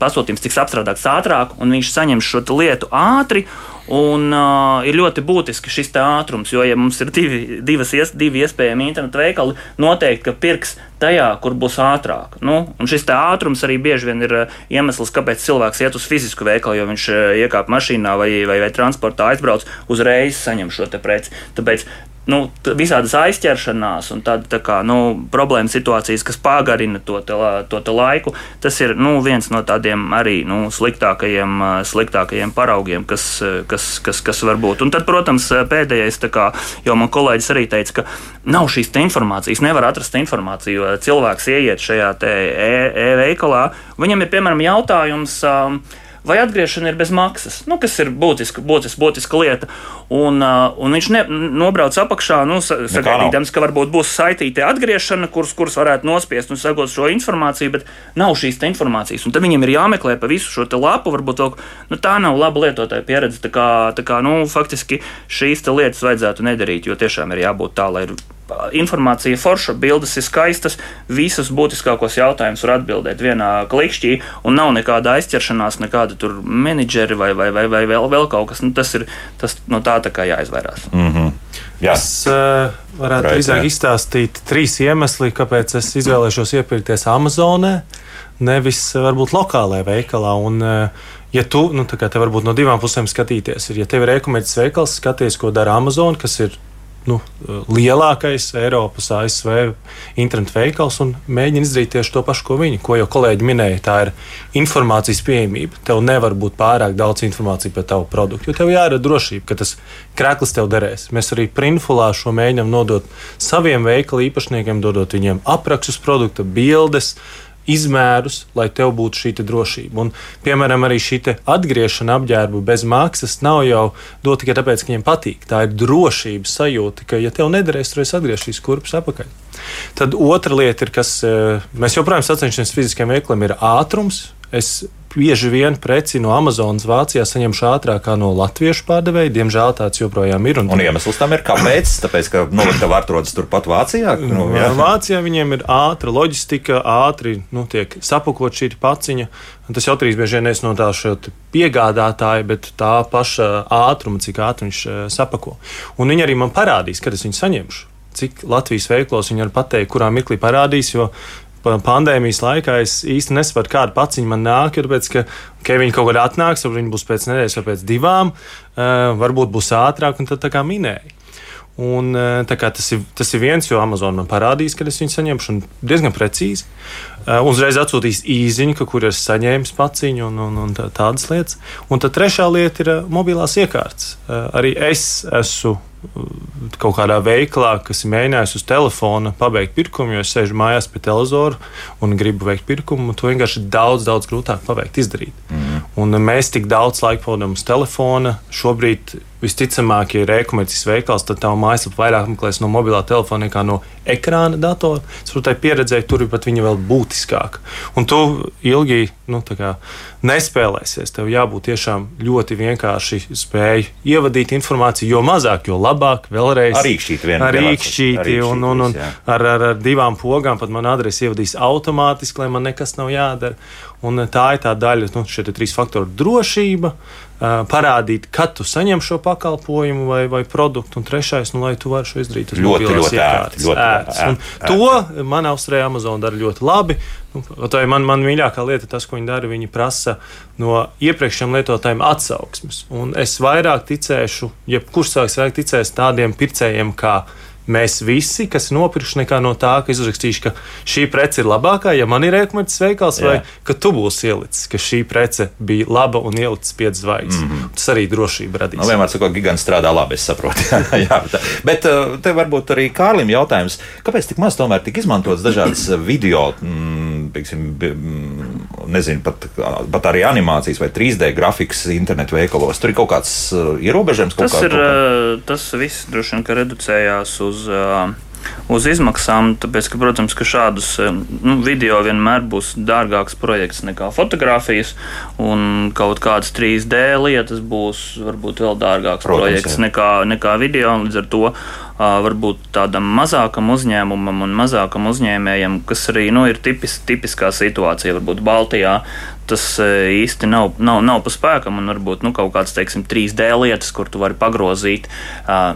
pasūtījums tiks apstrādāts ātrāk un viņš saņems šo lietu ātri Un uh, ir ļoti būtiski šis ātrums, jo, ja mums ir divi, divas, ies, divi iespējami internetu veikali, noteikti, pirks tajā, kur būs ātrāk. Nu, un šis ātrums arī bieži vien ir iemesls, kāpēc cilvēks iet uz fizisku veikalu, jo viņš iekāp mašīnā vai, vai, vai transportā aizbrauc, uzreiz saņem šo preci. Tāpēc nu, visādas aizķeršanās un tāda tā kā, nu, problēma situācijas, kas pagarina to, te, to te laiku, tas ir nu, viens no tādiem arī nu, sliktākajiem, sliktākajiem paraugiem, kas, kas, kas, kas var būt. Un tad, protams, pēdējais, kā jau man kolēģis arī teica, ka nav šīs informācijas, nevar atrast informāciju. Cilvēks ieiet šajā e-veikalā, e viņam ir piemēram jautājums. Um, vai atgriešana ir bez maksas, nu, kas ir būtiska, būtiska, būtiska lieta. Un, uh, un viņš ne, nobrauc apakšā, nu, sagaidīdams, ka varbūt būs saitīta atgriešana, kuras, kuras varētu nospiest un sagot šo informāciju, bet nav šīs informācijas. Un tad viņam ir jāmeklē pa visu šo lapu, varbūt vēl, nu, tā nav laba lietotāja pieredze. Tā kā, tā kā nu, faktiski šīs lietas vajadzētu nedarīt, jo tiešām ir jābūt tā, lai ir informācija forša, bildes ir skaistas, visus būtiskākos jautājumus var atbildēt vienā klikšķī, un nav nekāda aizķeršanās, nekāda tur menedžeri vai, vai, vai, vai vēl, vēl kaut kas. Nu, tas ir tas, no tā, tā kā jāizvairās. Mm -hmm. Jā. Es uh, varētu drīzāk izstāstīt trīs iemesli, kāpēc es izvēlēšos iepirkties Amazonē, nevis varbūt lokālajā veikalā. Un, uh, ja tu, nu, tā kā te varbūt no divām pusēm skatīties, ir, ja tev ir e-komerces veikals, skaties, ko dara Amazon, kas ir nu, lielākais Eiropas ASV internetu veikals un mēģina izdarīt tieši to pašu, ko viņi, ko jau kolēģi minēja. Tā ir informācijas pieejamība. Tev nevar būt pārāk daudz informācijas par tavu produktu, jo tev jārada drošība, ka tas krēklis tev derēs. Mēs arī Printfulā šo mēģinām nodot saviem veikalu īpašniekiem, dodot viņiem aprakstus produkta, bildes izmērus, lai tev būtu šī drošība. Un, piemēram, arī šī atgriešana apģērbu bez maksas nav jau dota tikai tāpēc, ka viņiem patīk. Tā ir drošības sajūta, ka, ja tev nederēs, tad es atgriezīšos kurpes atpakaļ. Tad otra lieta ir, kas eh, mēs joprojām sacenšamies fiziskiem veikliem, ir ātrums. Es bieži vien preci no Amazonas Vācijā saņemšu ātrāk kā no latviešu pārdevēja. Diemžēl tāds joprojām ir. Un, un iemesls tam ir kāpēc? Tāpēc, ka noliktava atrodas turpat Vācijā. Nu, jā. Vācijā viņiem ir ātra loģistika, ātri nu, tiek sapakot šī paciņa. Tas jau atkarīgs bieži vien no tā piegādātāja, bet tā paša ātruma, cik ātri viņš eh, sapako. Un viņi arī man parādīs, kad es viņu saņemšu cik Latvijas veiklos viņi var pateikt, kurā mirklī parādīs. Jo pandēmijas laikā es īsti nesaprotu, kāda paciņa man nāk. Tāpēc, ka okay, viņi kaut kad atnāks, varbūt viņi būs pēc nedēļas vai pēc divām, uh, varbūt būs ātrāk, un tad tā kā minēja. Un, tas, ir, tas ir viens, jo Amazon man parādīs, kad es viņu saņemšu, diezgan precīzi. Uh, uzreiz atsūtīs īsiņu, ka kur es saņēmu paciņu un, un, un tā, tādas lietas. Un tad trešā lieta ir mobilās iekārtas. Arī es esmu kaut kādā veiklā, kas ir mēģinājis uz telefona pabeigt pirkumu, jo es sēžu mājās pie televizora un gribu veikt pirkumu. To vienkārši ir daudz, daudz grūtāk paveikt, izdarīt. Mm. Un mēs tik daudz laika pavadām uz telefona. Šobrīd visticamāk, ja ir e-komercijas veikals, tad tā mājaslapa vairāk meklēs no mobilā telefona nekā no ekrāna datora. Es saprotu, tai pieredzēju, tur ir pat viņa vēl būtiskāka. Un tu ilgi nu, nespēlēsies. Tev jābūt tiešām ļoti vienkārši spēj ievadīt informāciju, jo mazāk, jo labāk. Vēlreiz ar rīkšķīti, ar rīkšķīti un, un, un ar, ar, ar divām pogām pat man adresi ievadīs automātiski, lai man nekas nav jādara. Un tā ir tā daļa, nu, šie trīs faktori - drošība, parādīt, kad tu saņem šo pakalpojumu vai, vai produktu, un trešais, nu, lai tu vari šo izdarīt uz ļoti, ļoti ērti. Ļoti ērti. ērti. To man Austrālijā Amazon dara ļoti labi. Nu, man, man mīļākā lieta ir tas, ko viņi dara. Viņi prasa no iepriekšējiem lietotājiem atsauksmes. Un es vairāk ticēšu, jebkurš cilvēks vairāk ticēs tādiem pircējiem, kā mēs visi, kas ir nopirkuši, nekā no tā, ka es uzrakstīšu, ka šī prece ir labākā, ja man ir e-komerces veikals, Jā. vai ka tu būsi ielicis, ka šī prece bija laba un ielicis piecas zvaigznes. Mm -hmm. Tas arī drošība radīs. Nu, vienmēr sakot, gigants strādā labi, es saprotu. Jā, tā. Bet uh, te varbūt arī Kārlim jautājums, kāpēc tik maz tomēr tika izmantots dažādas video, mm, pieksim, mm, nezinu, pat, pat arī animācijas vai 3D grafikas internetu veikalos. Tur ir kaut kāds ierobežojums. Kaut tas, kā, ir, kaut kā... tas viss droši vien reducējās uz uz, uz izmaksām. Tāpēc, ka, protams, ka šādus nu, video vienmēr būs dārgāks projekts nekā fotografijas, un kaut kādas 3D lietas būs varbūt vēl dārgāks protams, projekts jā. nekā, nekā video. Līdz ar to varbūt tādam mazākam uzņēmumam un mazākam uzņēmējam, kas arī nu, ir tipis, tipiskā situācija, varbūt Baltijā, tas e, īsti nav, nav, nav pa spēkam. Un varbūt nu, kaut kādas, teiksim, 3D lietas, kur tu vari pagrozīt,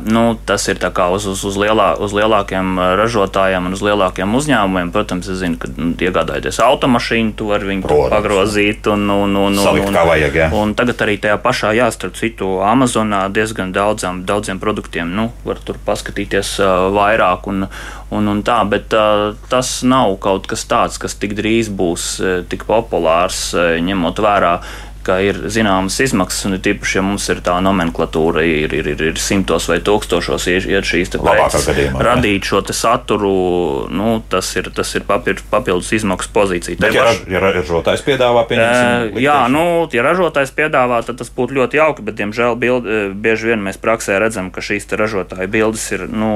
nu, tas ir uz, uz, uz, lielā, uz lielākiem ražotājiem un uz lielākiem uzņēmumiem. Protams, es zinu, ka nu, iegādājoties automašīnu, tu vari viņu Protams. pagrozīt. Un, un, un, un, un, vajag, ja. un tagad arī tajā pašā jāstarp citu Amazonā diezgan daudzām, daudziem produktiem. Nu, var tur paskatīties vairāk. Un, un, un tā, bet uh, tas nav kaut kas tāds, kas tik drīz būs uh, tik populārs, uh, ņemot vērā ka ir zināmas izmaksas, un tīpaši, ja mums ir tā nomenklatūra, ir, ir, ir, ir simtos vai tūkstošos iet šīs preces, radīt šo saturu, nu, tas ir, tas ir papir, papildus izmaksu pozīcija. Bet, ja, paš... ja ražotājs piedāvā, piemēram, jā, nu, ja ražotājs piedāvā, tad tas būtu ļoti jauki, bet, diemžēl, bild, bieži vien mēs praksē redzam, ka šīs ražotāju bildes ir nu,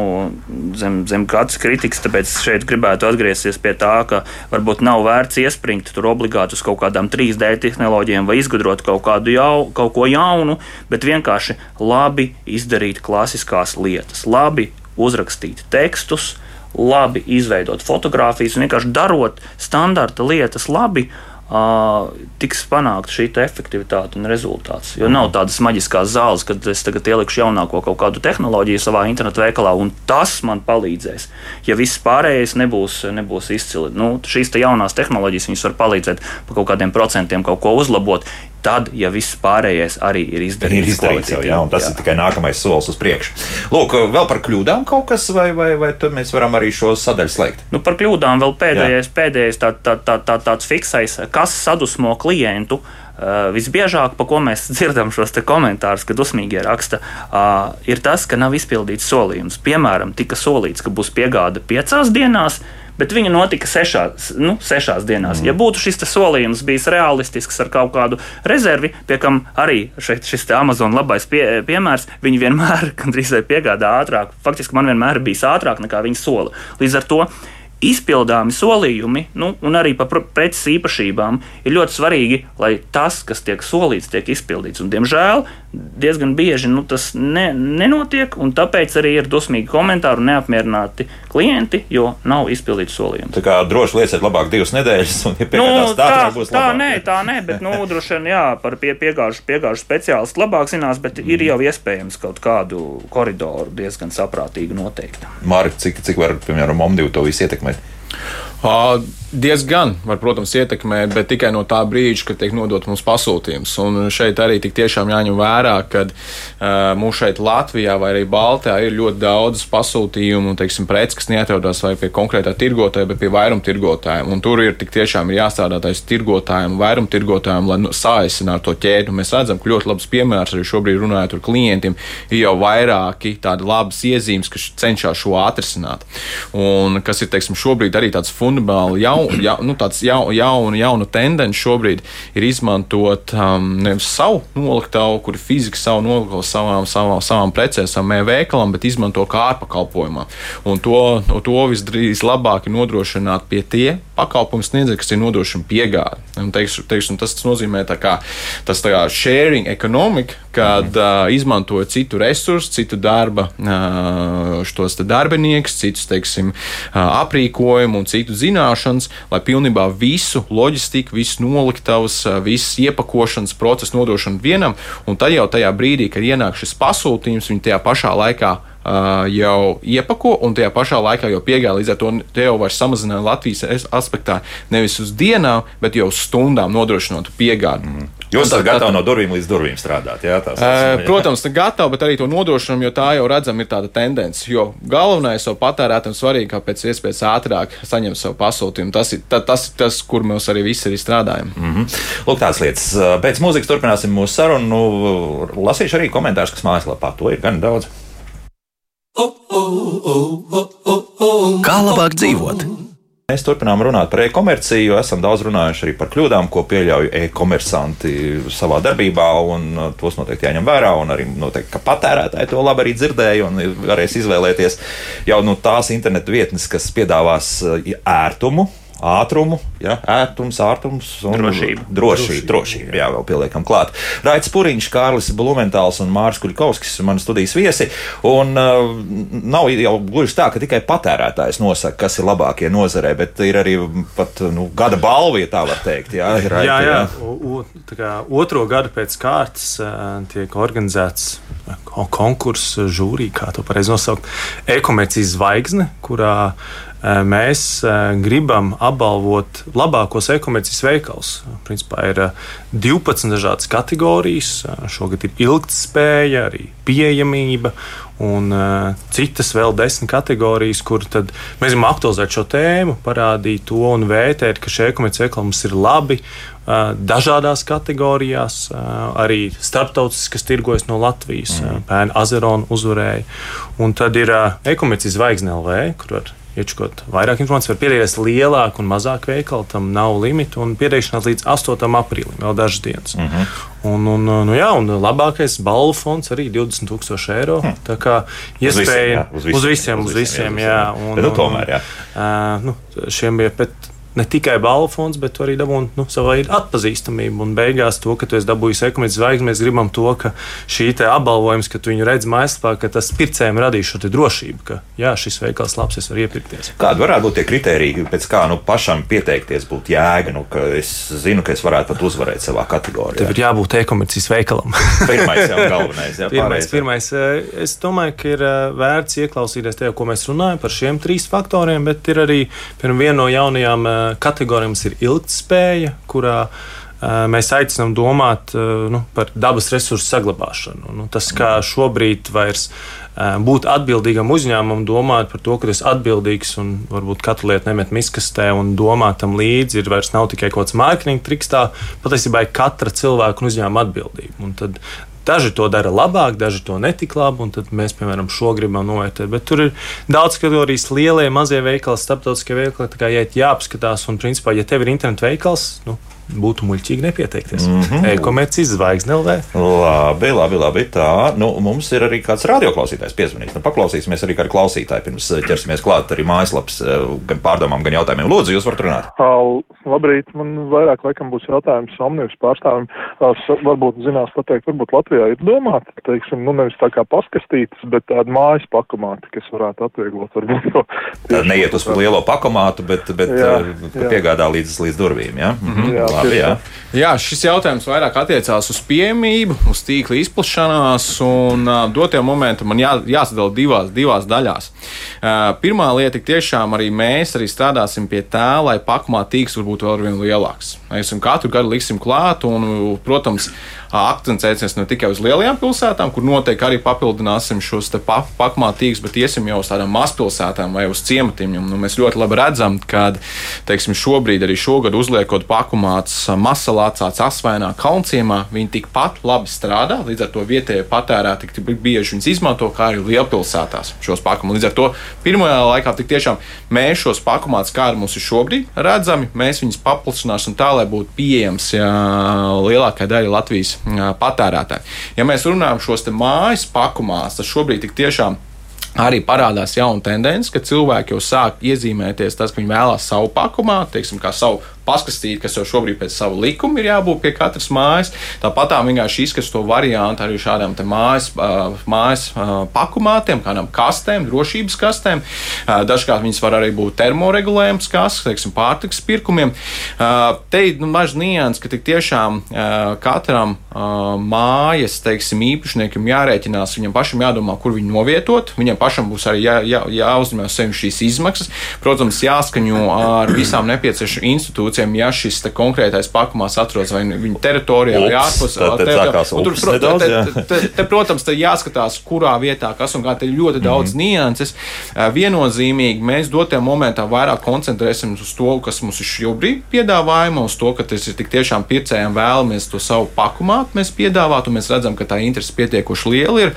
zem, zem kādas kritikas, tāpēc šeit gribētu atgriezties pie tā, ka varbūt nav vērts iespringt tur obligāti uz kaut kādām 3D tehnoloģijām vai izgudrojumiem izgudrot kaut, jau, kaut ko jaunu, bet vienkārši labi izdarīt klasiskās lietas, labi uzrakstīt tekstus, labi izveidot fotogrāfijas un vienkārši darot standarta lietas labi. Tiks panākta šī efektivitāte un rezultāts. Jo nav tādas maģiskās zāles, kad es tagad ielikšu jaunāko kaut kādu tehnoloģiju savā internetu veikalā, un tas man palīdzēs. Ja viss pārējais nebūs, nebūs izcili, nu, šīs te jaunās tehnoloģijas var palīdzēt par kaut kādiem procentiem kaut ko uzlabot tad, ja viss pārējais arī ir izdarīts, ir izdarīts jau, jā, tas jā. ir tikai nākamais solis uz priekšu. Lūk, vēl par kļūdām kaut kas, vai, vai, vai mēs varam arī šo sadaļu slēgt? Nu, par kļūdām vēl pēdējais, jā. pēdējais tā, tā, tā, tā, tāds fiksais, kas sadusmo klientu. Uh, visbiežāk, pa ko mēs dzirdam šos komentārus, kad dusmīgie raksta, uh, ir tas, ka nav izpildīts solījums. Piemēram, tika solīts, ka būs piegāde piecās dienās, uh, bet viņa notika sešās, nu, sešās dienās. Mm. Ja būtu šis solījums bijis realistisks ar kaut kādu rezervi, pie kam arī šeit, šis Amazon labais pie, piemērs, viņi vienmēr gandrīz piegādā ātrāk. Faktiski man vienmēr ir bijis ātrāk nekā viņi sola. Līdz ar to izpildāmi solījumi, nu, un arī par preces īpašībām, ir ļoti svarīgi, lai tas, kas tiek solīts, tiek izpildīts. Un, diemžēl diezgan bieži nu, tas ne, nenotiek, un tāpēc arī ir dusmīgi komentāri un neapmierināti klienti, jo nav izpildīts solījums. Tā kā droši lieciet labāk divas nedēļas, un, ja nu, tā, tā, būs tā, labāk. nē, tā nē, bet, nu, droši vien, jā, par pie, piegāžu, piegāžu speciālistu labāk zinās, bet mm. ir jau iespējams kaut kādu koridoru diezgan saprātīgi noteikt. Mārķis, cik, cik var, piemēram, Omniju to visu ietekmēt? Diezgan var, protams, ietekmēt, bet tikai no tā brīža, kad tiek nodot mums pasūtījums. Un šeit arī tik tiešām jāņem vērā, ka uh, mums šeit Latvijā vai arī Baltijā ir ļoti daudz pasūtījumu un, teiksim, preces, kas neatrodas vai pie konkrētā tirgotāja, bet pie vairumtirgotājiem. Un tur ir tik tiešām jāstrādā tais tirgotājiem, vairumtirgotājiem, lai nu, saīsinātu to ķēdi. Mēs redzam, ka ļoti labs piemērs arī šobrīd runājot ar klientiem, ir jau vairāki tādi labas iezīmes, kas cenšas šo atrisināt. Un kas ir, teiksim, šobrīd arī tāds fundamentāli jaun, ja, nu, jau, jaunu, jaunu tendenci šobrīd ir izmantot um, nevis savu noliktavu, kur ir fizika savu noliktavu savām, savām, savām precēm, savam veikalam, bet izmanto kā ārpakalpojumā. Un to, to visdrīz labāk ir nodrošināt pie tie pakalpojumu sniedzēji, kas ir nodrošina piegādi. Teikšu, teikšu, tas, tas nozīmē tā kā, tas tā kā sharing economic, kad mm. uh, izmantoja citu resursu, citu darba, uh, šos darbiniekus, citus, teiksim, uh, aprīkojumu un citu zināšanas, lai pilnībā visu loģistiku, visu noliktavas, uh, visas iepakošanas procesu nodošanu vienam, un tad jau tajā brīdī, kad ienāk šis pasūtījums, viņi tajā pašā laikā jau iepako un tajā pašā laikā jau piegāja. Līdz ar to te jau var samazināt Latvijas aspektā nevis uz dienām, bet jau uz stundām nodrošinot piegādi. Mm. Jūs esat gatavi no durvīm līdz durvīm strādāt. Jā, tās, uh, protams, gatavi, bet arī to nodrošinām, jo tā jau redzam, ir tāda tendence. Jo galvenais jau patērētājiem svarīgi, kā pēc iespējas ātrāk saņemt savu pasūtījumu. Tas ir ta, tas, tas, kur mēs arī visi arī strādājam. Mm -hmm. Lūk, tādas lietas. Pēc mūzikas turpināsim mūsu sarunu. Nu, lasīšu arī komentārus, kas mājaslapā to ir gan daudz. Kā labāk dzīvot? Mēs turpinām runāt par e-komerciju, jo esam daudz runājuši arī par kļūdām, ko pieļauj e-komersanti savā darbībā, un uh, tos noteikti jāņem vērā. Arī noteikti, ka patērētāji to labi arī dzirdēja un varēs izvēlēties jau no tās internetu vietnes, kas piedāvās uh, ērtumu ātrumu, ja, ērtums, ātrums un drošība. Drošība, drošība jā, vēl pieliekam klāt. Raits Puriņš, Kārlis Blumentāls un Mārs Kuļkovskis ir mani studijas viesi. Un uh, nav jau gluži tā, ka tikai patērētājs nosaka, kas ir labākie nozarē, bet ir arī pat nu, gada balva, ja tā var teikt. Jā, raiti, jā, jā. jā. U, kā, otro gadu pēc kārtas uh, tiek organizēts konkurss, žūrī, kā to pareizi nosaukt, e-komercijas zvaigzne, kurā mēs gribam apbalvot labākos e-komercijas veikalus. Principā ir 12 dažādas kategorijas. Šogad ir ilgtspēja, arī pieejamība un citas vēl desmit kategorijas, kur mēs gribam aktualizēt šo tēmu, parādīt to un vērtēt, ka šie e-komercijas veikali mums ir labi. Dažādās kategorijās, arī starptautiskas, kas tirgojas no Latvijas, mm. Pēna Azerona uzvarēja. Un tad ir e-komercijas zvaigzne LV, kur var iečukot vairāk informācijas, var pieteikties lielāk un mazāk veikalu, tam nav limitu, un pieteikšanās līdz 8. aprīlim, vēl dažas dienas. Mhm. -huh. Un, un, nu, jā, un labākais balvu fonds arī 20,000 eiro. Hmm. Tā kā iespēja uz visiem, uz visiem, uz visiem, jā. jā. Un, bet, nu, tomēr, jā. Uh, nu, šiem bija pēc ne tikai balvu fonds, bet arī dabūt nu, savu veidu atpazīstamību. Un beigās to, ka tu esi dabūjis ekonomikas zvaigzni, mēs gribam to, ka šī apbalvojums, ka tu viņu redz mājaslapā, ka tas pircējiem radīs šo drošību, ka jā, šis veikals labs, es varu iepirkties. Kādi varētu būt tie kriteriji, pēc kā nu, pašam pieteikties būtu jēga, nu, ka es zinu, ka es varētu pat uzvarēt savā kategorijā? Tev ir jābūt e-komercijas veikalam. pirmais jau galvenais. Jā, pirmais, pirmais, eh, es domāju, ka ir eh, vērts ieklausīties tajā, ko mēs runājam par šiem trīs faktoriem, bet ir arī viena no jaunajām eh, kategorija mums ir ilgspēja, kurā mēs aicinām domāt nu, par dabas resursu saglabāšanu. Nu, tas, kā šobrīd vairs būt atbildīgam uzņēmumam, domāt par to, ka tas ir atbildīgs un varbūt katru lietu nemet miskastē un domāt tam līdzi, ir vairs nav tikai kaut kāds mārketinga triks, tā patiesībā ir katra cilvēka un uzņēmuma atbildība. Un tad Daži to dara labāk, daži to netik labi, un tad mēs, piemēram, šo gribam novērtēt. Bet tur ir daudz kategorijas, lielie, mazie veikali, starptautiskie veikali. Tā kā jāapskatās, un, principā, ja tev ir internetu veikals, nu, būtu muļķīgi nepieteikties. Mm -hmm. E-komercijas zvaigzne LV. Labi, labi, labi. Tā, nu, mums ir arī kāds radioklausītājs piezvanījis. Nu, paklausīsimies arī kādu klausītāju pirms eh, ķersimies klāt arī mājaslapas eh, gan pārdomām, gan jautājumiem. Lūdzu, jūs varat runāt. Labrīt, man vairāk laikam būs jautājums Omnivas pārstāvim. Varbūt zinās pateikt, varbūt Latvijā ir domāta, teiksim, nu nevis tā kā paskastītas, bet tāda mājas pakomāta, kas varētu atvieglot varbūt to. Neiet uz lielo pakomātu, bet, bet jā, jā. piegādā līdz, līdz durvīm, ja? Mhm. jā? Labi, jā. Jā, šis jautājums vairāk attiecās uz pieejamību, uz tīkla izplatīšanās, un uh, dotajā momentā man jā, jāsadala divās, divās daļās. Uh, pirmā lieta tiešām arī mēs arī strādāsim pie tā, lai pakumā tīkls būtu vēl vien lielāks. Mēs katru gadu liksim klāt, un, protams, akcentēsimies ne tikai uz lielajām pilsētām, kur noteikti arī papildināsim šos pa, tīklus, bet iesim jau uz tādām mazpilsētām vai uz ciematiem. Nu, mēs ļoti labi redzam, ka teiksim, šobrīd arī šogad uzliekot pakumāts Masalācās, Asvainā, Kalnciemā, viņi tikpat labi strādā. Līdz ar to vietējie patērētāji tik bieži viņus izmanto, kā arī lielpilsētās šos pakumus. Līdz ar to pirmajā laikā tik tiešām mēs šos pakumāts, kā arī mums ir šobrīd redzami, mēs viņus paplašināsim tā, lai būtu pieejams jā, lielākai daļai Latvijas patērētāji. Ja mēs runājam šos mājas pakumās, tad šobrīd tik tiešām arī parādās jauna tendence, ka cilvēki jau sāk iezīmēties tas, ka viņi vēlās savu pakumā, teiksim, kā savu paskatīt, kas jau šobrīd pēc sava likuma ir jābūt pie katras mājas. Tāpat tā vienkārši izskatās to variantu arī šādām mājas, mājas pakumātiem, kādām kastēm, drošības kastēm. Dažkārt viņas var arī būt termoregulējums kastes, teiksim, pārtiks pirkumiem. Te ir nu, mažs nians, ka tik tiešām katram mājas, teiksim, īpašniekam jārēķinās, viņam pašam jādomā, kur viņu novietot. Viņam pašam būs arī jā, jā, jāuzņem sev šīs izmaksas. Protams, jāskaņo ar visām nepieciešamām institūcijām institūcijām, ja šis konkrētais pakumās atrodas vai viņa teritorijā Ups, vai ārpus tā. Protams, te jāskatās, kurā vietā kas un kā te ir ļoti daudz mm -hmm. nianses. Viennozīmīgi mēs dotajā momentā vairāk koncentrēsimies uz to, kas mums ir šobrīd piedāvājuma, uz to, ka tas ir tik tiešām pircējiem vēlamies to savu pakumātu mēs piedāvāt, un mēs redzam, ka tā interese pietiekoši liela ir.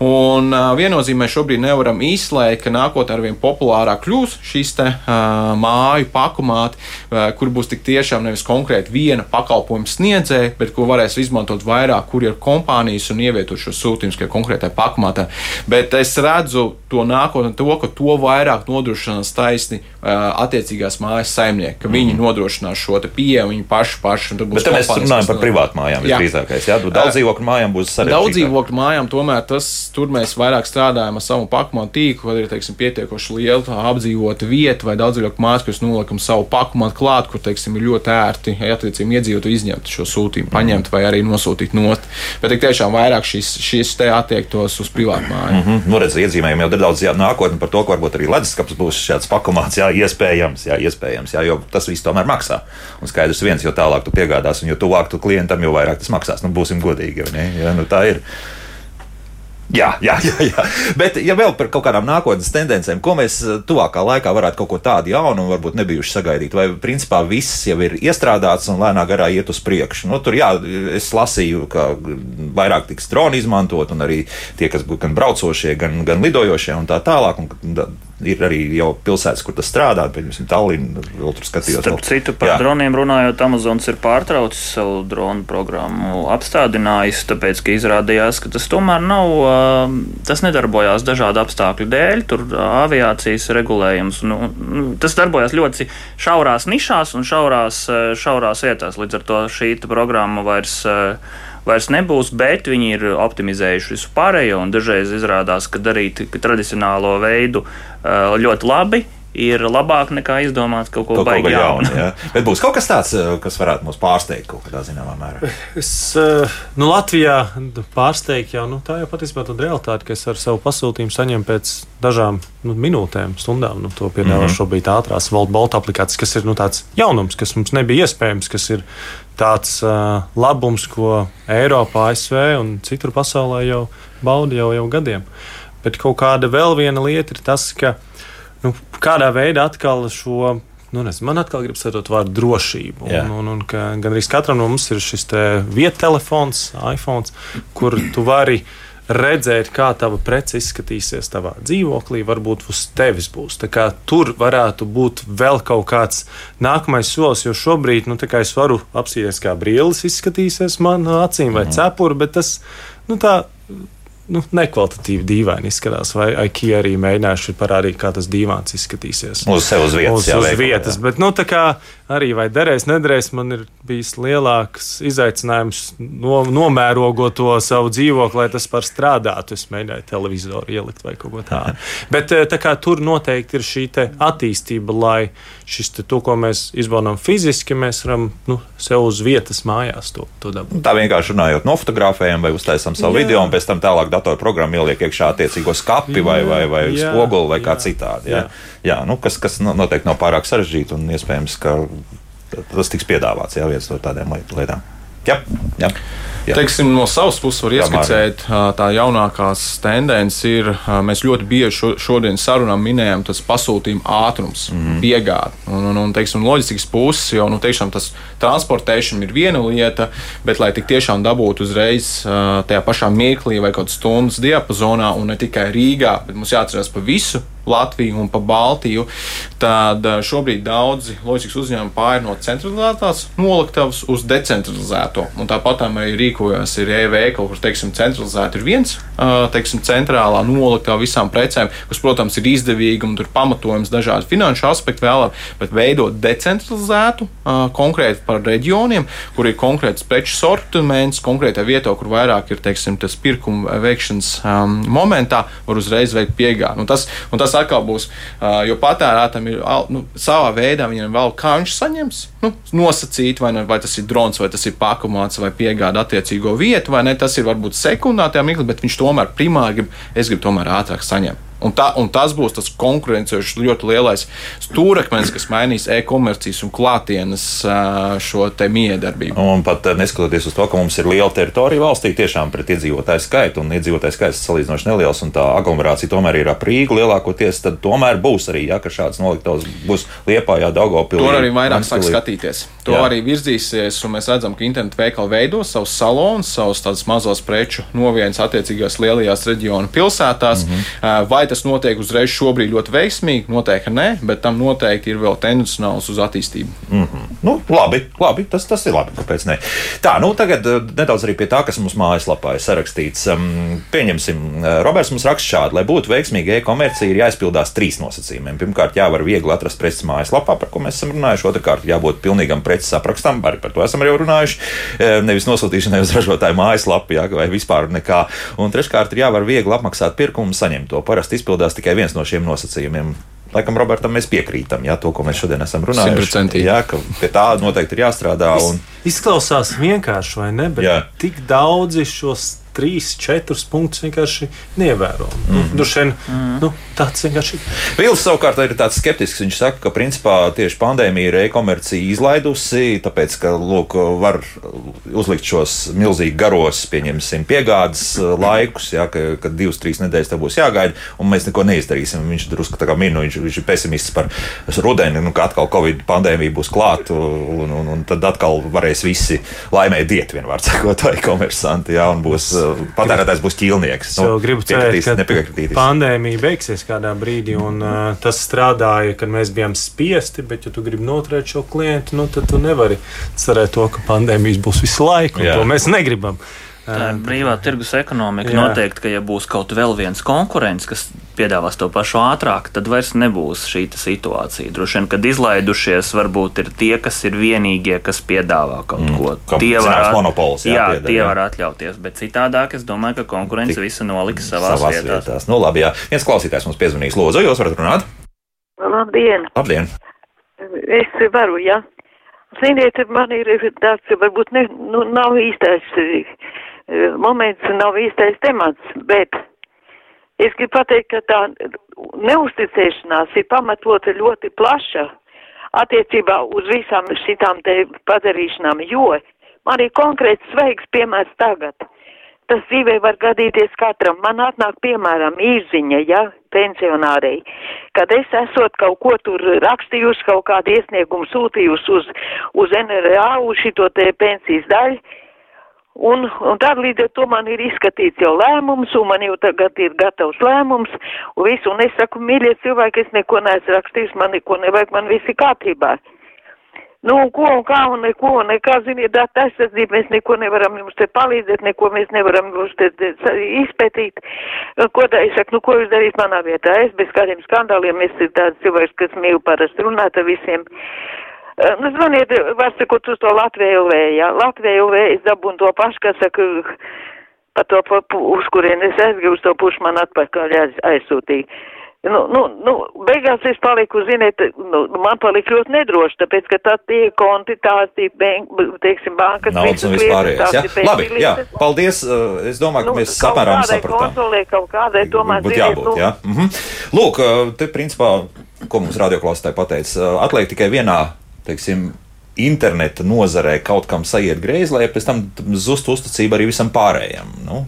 Un viennozīmīgi mēs šobrīd nevaram izslēgt, ka nākotnē arvien populārāk kļūs šīs te, uh, māju pakumāti, uh, kur būs būs tik tiešām nevis konkrēti viena pakalpojuma sniedzēja, bet ko varēs izmantot vairāk kurjeru kompānijas un ievietot šo sūtījumu tikai konkrētai pakmatā. Bet es redzu to nākotnē, to, ka to vairāk nodrošinās taisni attiecīgās mājas saimnieki, ka mm. viņi mhm. nodrošinās šo pieeju, viņi paši paši. Bet te mēs runājam par privātu mājām visdrīzākais. Jā, daudz dzīvokļu mājām būs sarežģītāk. Daudz dzīvokļu mājām tomēr tas, tur mēs vairāk strādājam ar savu pakmatu tīklu, kad ir, teiksim, pietiekoši liela apdzīvota vieta vai daudz dzīvokļu mājas, kas noliekam savu pakmatu klāt, kur, teiksim, ir ļoti ērti attiecīgi iedzīvotāji izņemt šo sūtījumu, paņemt vai arī nosūtīt nost. Bet tiešām vairāk šis, šis te attiektos uz privātu māju. Mm -hmm. Nu, redz, iedzīmējumi jau nedaudz nākotnē par to, ka varbūt arī leduskapis būs šāds pakomāts, jā, iespējams, jā, iespējams, jā, jo tas viss tomēr maksā. Un skaidrs viens, jo tālāk tu piegādās un jo tuvāk tu klientam, jo vairāk tas maksās. Nu, būsim godīgi, vai ne? Jā, nu, tā ir. Jā, jā, jā, jā. Bet, ja vēl par kaut kādām nākotnes tendencēm, ko mēs eh, tuvākā laikā varētu kaut ko tādu jaunu un varbūt nebijuši sagaidīt, vai principā viss jau ir iestrādāts un lēnā garā iet uz priekšu. Nu, tur, jā, es lasīju, ka vairāk tiks droni izmantot, un arī tie, kas būs gan braucošie, gan, gan lidojošie un tā tālāk. Un, ir arī jau pilsētas, kur tas strādā, piemēram, Tallinā. Vēl tur skatījos. Starp citu, par Jā. droniem runājot, Amazons ir pārtraucis savu dronu programmu, apstādinājis, tāpēc, ka izrādījās, ka tas tomēr nav, tas nedarbojās dažādu apstākļu dēļ, tur aviācijas regulējums. Nu, nu, tas darbojās ļoti šaurās nišās un šaurās, šaurās vietās. Līdz ar to šī programma vairs vairs nebūs, bet viņi ir optimizējuši visu pārējo. Dažreiz izrādās, ka darīt tradicionālo veidu ļoti labi ir labāk nekā izdomāt kaut ko baigtu jaunu. jaunu Bet būs kaut kas tāds, kas varētu mūs pārsteigt kaut kādā zināmā mērā. Es, nu, Latvijā pārsteigt jau nu, tā jau patiesībā ir realitāte, ka es ar savu pasūtījumu saņemu pēc dažām nu, minūtēm, stundām. Nu, to piedāvā mm -hmm. šobrīd ātrās Bolt aplikācijas, kas ir nu, tāds jaunums, kas mums nebija iespējams, kas ir tāds uh, labums, ko Eiropā, ASV un citur pasaulē jau bauda jau, jau gadiem. Bet kaut kāda vēl viena lieta ir tas, ka nu, kādā veidā atkal šo nu, nezinu, man atkal gribas lietot vārdu drošību. Un, un, un ka gan arī katram no mums ir šis viettelefons, iPhone, kur tu vari redzēt, kā tava prece izskatīsies tavā dzīvoklī, varbūt uz tevis būs. Tur varētu būt vēl kaut kāds nākamais solis, jo šobrīd nu, es varu apsīties, kā brīlis izskatīsies man acīm vai mm. cepuri, bet tas nu, tā nu, nekvalitatīvi dīvaini izskatās. Vai IKEA arī mēģinājuši parādīt, kā tas dīvāns izskatīsies. Uz sev uz vietas. Uz, jā, uz veikali, vietas. jā. Bet, nu, tā kā arī vai derēs, nederēs, man ir bijis lielāks izaicinājums no, nomērogot to savu dzīvokli, lai tas par strādātu. Es mēģināju televizoru ielikt vai kaut ko tādu. Bet eh, tā kā tur noteikti ir šī attīstība, lai šis te, to, ko mēs izbaudām fiziski, mēs varam nu, sev uz vietas mājās to, to dabūt. Tā vienkārši runājot, nofotografējam vai uztaisām savu jā. video, un pēc tam tālāk datorprogramma ieliek iekšā attiecīgo skapi vai, vai, vai spoguli vai kā citādi. Jā. jā. Jā, nu, kas, kas no- noteikti nav pārāk sarežģīti un iespējams, ka tas tiks piedāvāts jā, viens no liet- lietām. Jā, jā. jā. Teiksim, no savas puses var ieskicēt, tā jaunākās tendences ir, mēs ļoti bieži šo, šodien sarunā minējam, tas pasūtījuma ātrums, mm -hmm. piegāde. Un, un, un teiksim, loģistikas puses, jo nu, tiešām tas transportēšana ir viena lieta, bet lai tik tiešām dabūtu uzreiz tajā pašā mirklī vai kaut stundas diapazonā, un ne tikai Rīgā, bet mums jāatcerās par visu Latviju un pa Baltiju, tad ā, šobrīd daudzi loģistikas uzņēmumi pāri no centralizētās noliktavas uz decentralizēto. Un tāpat arī rīkojas ir e-veikali, kur teiksim, centralizēti ir viens ā, teiksim, centrālā noliktava visām precēm, kas, protams, ir izdevīgi un tur pamatojums dažādi finanšu aspekti vēlāk, bet veidot decentralizētu ā, konkrēti par reģioniem, kur ir konkrēts preču sortiments, konkrētā vietā, kur vairāk ir teiksim, tas pirkuma veikšanas um, momentā, var uzreiz veikt piegādi. Un tas, un tas atkal būs, jo patērētam ir nu, savā veidā, viņam vēl viņš saņems, nu, nosacīt, vai, ne, vai tas ir drons, vai tas ir pakomāts, vai piegāda attiecīgo vietu, vai ne. Tas ir varbūt sekundātajā mirklī, bet viņš tomēr primāri grib, es gribu tomēr ātrāk saņemt. Un, tā, un tas būs tas konkurences ļoti lielais stūrakmenis, kas mainīs e-komercijas un klātienes šo miedarbību. Un pat neskatoties uz to, ka mums ir liela teritorija valstī, tiešām pret iedzīvotāju skaitu, un iedzīvotāju skaits ir salīdzinoši neliels, un tā aglomerācija tomēr ir ap Rīgu lielākoties, tad tomēr būs arī, ja, šāds noliktavs būs Liepājā, Daugavpilī. Tur arī vairāk sāk skatīties. To Jā. Jā. arī virzīsies, un mēs redzam, ka internetu veikali veido savus salonus, savus tādus mazos preču novienas attiecīgajās lielajās reģionu pilsētās. Mm -hmm. Vai tas notiek uzreiz šobrīd ļoti veiksmīgi? Noteikti nē, bet tam noteikti ir vēl tendencionāls uz attīstību. Nu, labi, labi tas, tas ir labi. Kāpēc ne? Tā, nu tagad eh, nedaudz arī pie tā, kas mums mājaslapā ir sarakstīts. Um, pieņemsim, eh, Roberts mums raksta šādi, lai būtu veiksmīga e-komercija, ir jāizpildās trīs nosacījumiem. Pirmkārt, jāvar viegli atrast preces mājaslapā, par ko mēs esam runājuši. Otrakārt, jābūt pilnīgam preces aprakstam, arī par to esam jau runājuši. Eh, Nevis nosūtīšanai uz ražotāju mājaslapu, jā, vai vispār nekā. Un treškārt, ir jāvar viegli apmaksāt pirkumu un saņemt to. Parasti izpildās tikai viens no šiem nosacījumiem. Laikam, Robertam, mēs piekrītam, jā, to, ko mēs šodien esam runājuši. Simtprocentīgi. Jā, ka pie tā noteikti ir jāstrādā. Un, Izklausās vienkārši, vai ne? Bet Jā. tik daudzi šos trīs, četrus punktus vienkārši neievēro. Mm -hmm. nu, šen, nu, tāds vienkārši ir. Vils savukārt ir tāds skeptisks. Viņš saka, ka principā tieši pandēmija ir e-komercija izlaidusi, tāpēc, ka lūk, var uzlikt šos milzīgi garos, pieņemsim, piegādes uh, laikus, jā, ka, ka divas, trīs nedēļas tev būs jāgaida, un mēs neko neizdarīsim. Viņš drusku tā kā min, nu, viņš, viņš ir pesimists par rudeni, nu, ka atkal Covid pandēmija būs klāta, un, un, un tad atkal varēs visi laimēt diet, vienmēr sakot, vai komersanti, jā, un būs patērētājs būs ķīlnieks. Nu, gribu cerēt, ka pandēmija beigsies kādā brīdī, un uh, tas strādāja, kad mēs bijām spiesti. Bet, ja tu gribi noturēt šo klientu, nu, tad tu nevari cerēt to, ka pandēmijas būs visu laiku. Jā. To mēs negribam. Tā ir brīvā tirgus ekonomika. Jā. Noteikti, ka ja būs kaut vēl viens konkurents, kas piedāvās to pašu ātrāk, tad vairs nebūs šī situācija. Droši vien, kad izlaidušies, varbūt ir tie, kas ir vienīgie, kas piedāvā kaut Mm, ko. kam Tie at- monopols, jā, jā, pieder, tie jā. var atļauties, bet citādāk es domāju, ka konkurence Tik- visu noliks savās, savās vietās. vietās. Nu, labi, jā. Viens klausītājs mums piezvanīs. Lūdzu, jūs varat runāt? Labdien! Labdien! Es varu, jā. Ziniet, man ir tāds, varbūt ne, nu, nav īstais moments, nav īstais temats, bet es gribu pateikt, ka tā neusticēšanās ir pamatota ļoti plaša attiecībā uz visām šitām te padarīšanām, jo man ir konkrēts sveiks piemērs tagad. Tas dzīvē var gadīties katram. Man atnāk, piemēram, īziņa, ja, pensionārei, kad es esot kaut ko tur rakstījusi, kaut kādu iesniegumu sūtījusi uz, uz NRA, uz šito te pensijas daļu, un, un tad līdz ar to man ir izskatīts jau lēmums, un man jau tagad ir gatavs lēmums, un visu, un es saku, mīļie cilvēki, es neko neesmu rakstījis, man neko nevajag, man viss ir kārtībā. Nu, ko un kā un neko, un nekā, ziniet, data aizsardzība, mēs neko nevaram jums te palīdzēt, neko mēs nevaram jums te, izpētīt. Ko tā, es saku, nu, ko jūs darīt manā vietā? Es bez kādiem skandāliem, es ir tāds cilvēks, kas mīl parasti runāt ar visiem. Nu, zvaniet, var sakot, uz to Latviju LV, jā. Latviju LV, es dabūnu to pašu, kas saka, par to, pa, uz kurien es aizgāju, uz to pušu man atpakaļ aiz, aizsūtīja. Nu, nu, nu, beigās es paliku, ziniet, nu, man palika ļoti nedroši, tāpēc, ka tā tie konti, tās tie, teiksim, bankas. Naudas un vispārējais, jā. Labi, jā, paldies. Es domāju, ka nu, mēs samērām sapratām. Konsolē, kaut kādai, tomēr, Būtu jābūt, nu, jā. Mhm. Lūk, te principā, ko mums radioklāstāji pateica, atliek tikai vienā, teiksim, interneta nozarē kaut kam saiet greizi, lai pēc tam zust uzticība arī visam pārējiem. Nu.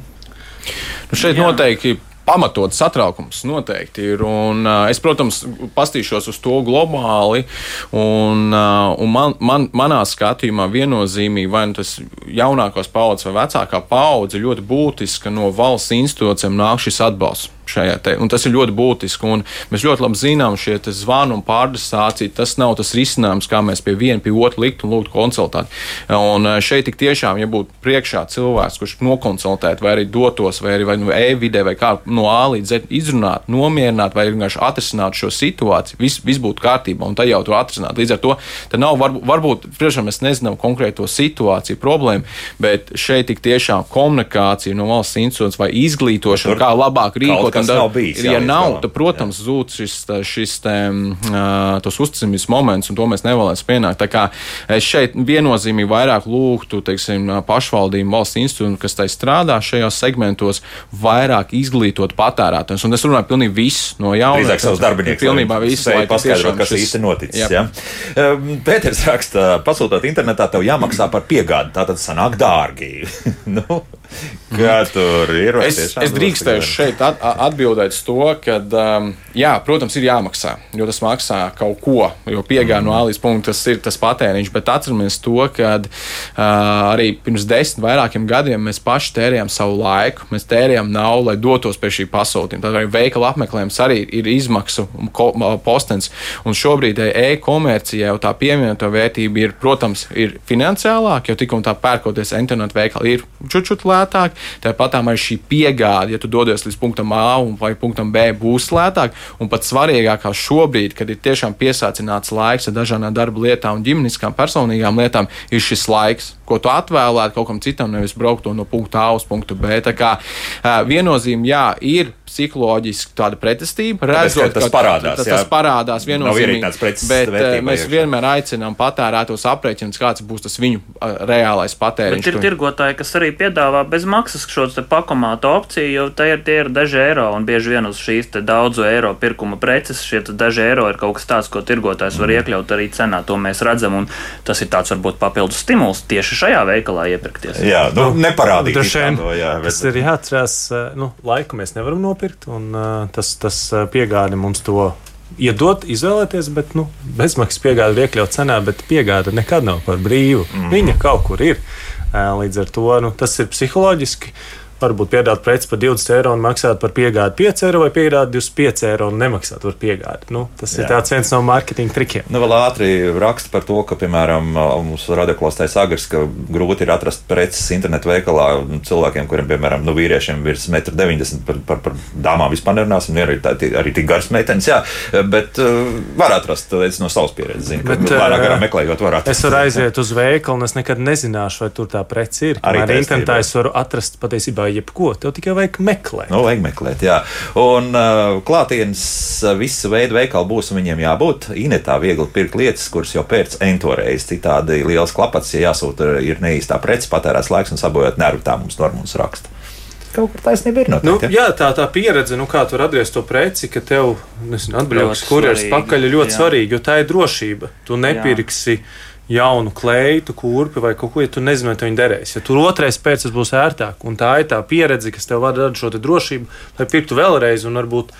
Nu šeit Jā. noteikti pamatots satraukums noteikti ir. Un, uh, es, protams, pastīšos uz to globāli. Un, uh, un man, man, manā skatījumā viennozīmīgi, vai nu tas jaunākās paudzes vai vecākā paudze, ļoti būtiska no valsts institūcijām nāk šis atbalsts šajā te. Un tas ir ļoti būtiski. Un mēs ļoti labi zinām, šie zvanu un pārdesācija, tas nav tas risinājums, kā mēs pie viena, pie otra likt un lūgt konsultēt. Un eh, šeit tik tiešām, ja būtu priekšā cilvēks, kurš nokonsultētu, vai arī dotos, vai arī vai nu e-vidē, vai kā no A līdz Z izrunāt, nomierināt, vai vienkārši atrisināt šo situāciju, viss vis būtu kārtībā, un tā jau tur atrisināt. Līdz ar to nav varbūt, varbūt priekšā mēs nezinām konkrēto situāciju, problēmu, bet šeit tik tiešām komunikācija no valsts institūcijas vai izglītošana, kā labāk rīkoties kas nav bijis. Jā, ja nav, tad, protams, jā. zūd šis, šis te, uh, uzticamības moments, un to mēs nevēlamies pienākt. Tā kā es šeit viennozīmīgi vairāk lūgtu, teiksim, pašvaldību valsts institūtu, kas tai strādā šajos segmentos, vairāk izglītot patērētājus. Un es runāju pilnīgi visu no jauna. Drīzāk savus darbiniekus. Pilnībā. Lai paskaidrot, kas šis... īsti noticis. Jā. Jā. Pēters raksta, pasūtot internetā, tev jāmaksā par piegādi. Tā tad sanāk dārgi. nu, kā tur ir? Es, es drīkstēju šeit at, atbildēt uz to, ka, um, jā, protams, ir jāmaksā, jo tas maksā kaut ko, jo piegāja mm. no A līdz punktam tas ir tas patēriņš, bet atceramies to, ka uh, arī pirms desmit vairākiem gadiem mēs paši tērējām savu laiku, mēs tērējām naudu, lai dotos pie šī pasūtījuma. Tad arī veikala apmeklējums arī ir izmaksu postens, un šobrīd e-komercijā jau tā pievienotā vērtība ir, protams, ir finansiālāka, jo tik un tā pērkoties internetu veikalā ir čučut lētāk, tāpat arī šī piegāde, ja tu dodies līdz punktam A vai punktam B būs lētāk. Un pats svarīgākais šobrīd, kad ir tiešām piesācināts laiks ar dažādām darba lietām un ģimeniskām personīgām lietām, ir šis laiks, ko tu atvēlētu kaut kam citam, nevis braukt no punkta A uz punktu B. Tā kā viennozīmīgi, jā, ir psiholoģiski tāda pretestība. Redzot, tas parādās. Tas, tas parādās viennozīmīgi. Bet mēs vienmēr aicinām patērētos aprēķinus, kāds būs tas viņu reālais patēriņš. Bet ir tirgotāji, kas arī piedāvā bez maksas šo pakomātu opciju, jo tie ir, tie ir daži eiro un bieži vien uz šīs daudzu eiro pirkuma preces šie daži eiro ir kaut kas tāds, ko tirgotājs var mm. iekļaut arī cenā. To mēs redzam, un tas ir tāds varbūt papildus stimuls tieši šajā veikalā iepirkties. Jā, nu, neparādīt. To, jā, bet... Tas ir jāatcerās, nu, laiku mēs nevaram nopirkt nopirkt, un uh, tas, tas piegāde mums to iedot, izvēlēties, bet nu, bezmaksas piegāde ir iekļauts cenā, bet piegāde nekad nav par brīvu. Mm. Viņa kaut kur ir. Līdz ar to nu, tas ir psiholoģiski varbūt piedāvāt preci par 20 eiro un maksāt par piegādi 5 eiro vai piegādi 25 eiro un nemaksāt par piegādi. Nu, tas Jā. ir viens no mārketinga trikiem. Nu, vēl ātri raksta par to, ka, piemēram, mums radioklāstais agrs, ka grūti ir atrast preces internetu veikalā cilvēkiem, kuriem, piemēram, nu, vīriešiem virs 1,90 m, par, par, par dāmām vispār nerunāsim, arī, tā, arī tik garas meitenes, jā, bet uh, var atrast no savas pieredzes, zinu, bet, ka vairāk garā meklējot var atrast. Es varu aiziet uz veikalu un es nekad nezināšu, vai tur tā prece ir. Arī internetā es varu atrast patiesībā jebko, tev tikai vajag meklēt. Nu, vajag meklēt, jā. Un uh, klātienes uh, visu veidu veikalu būs un viņiem jābūt. Inetā viegli pirkt lietas, kuras jau pēc entoreiz. Citādi liels klapats, ja jāsūta ir neīstā prece, patērēts laiks un sabojāt nervu, tā mums Normons raksta kaut kur taisnība ir noteikti. Nu, jā, tā, tā pieredze, nu, kā tur atgriezt to preci, ka tev atbrauks kurjeris pakaļ, ir ļoti jā. svarīgi, jo tā ir drošība. Tu nepirksi. Jā jaunu kleitu, kurpi vai kaut ko, ja tu nezini, vai viņi derēs. Ja tur otrais pēc tam būs ērtāk, un tā ir tā pieredze, kas tev var dot šo drošību, lai pirktu vēlreiz un varbūt.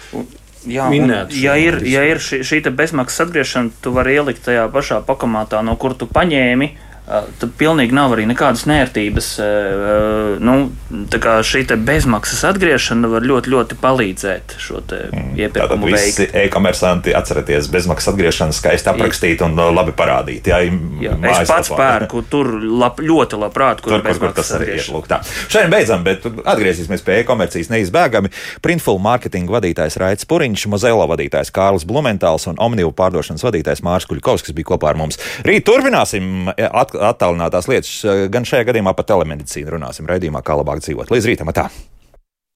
Jā, minēt, ja ir, ja ir šī, šī bezmaksas atgriešana, tu vari ielikt tajā pašā pakomātā, no kur tu paņēmi Tad pilnīgi nav arī nekādas nērtības. Nu, šī bezmaksas atgriešana var ļoti, ļoti palīdzēt šo mm, iepirkumu veikt. Visi e-komersanti atcerieties, bezmaksas atgriešana skaisti aprakstīt un labi parādīt. Jā, jā, es pats pērku tur lab, ļoti labprāt, kur, tur, kur, kur tas arī ir. Šodien beidzam, bet atgriezīsimies pie e-komercijas neizbēgami. Printful marketinga vadītājs Raits Puriņš, Mozelo vadītājs Kārlis Blumentāls un Omnivu pārdošanas vadītājs Mārs Kuļkovskis bija kopā ar mums. Rīt turpināsim at attālinātās lietas, gan šajā gadījumā par telemedicīnu runāsim raidījumā, kā labāk dzīvot. Līdz rītam! Tā.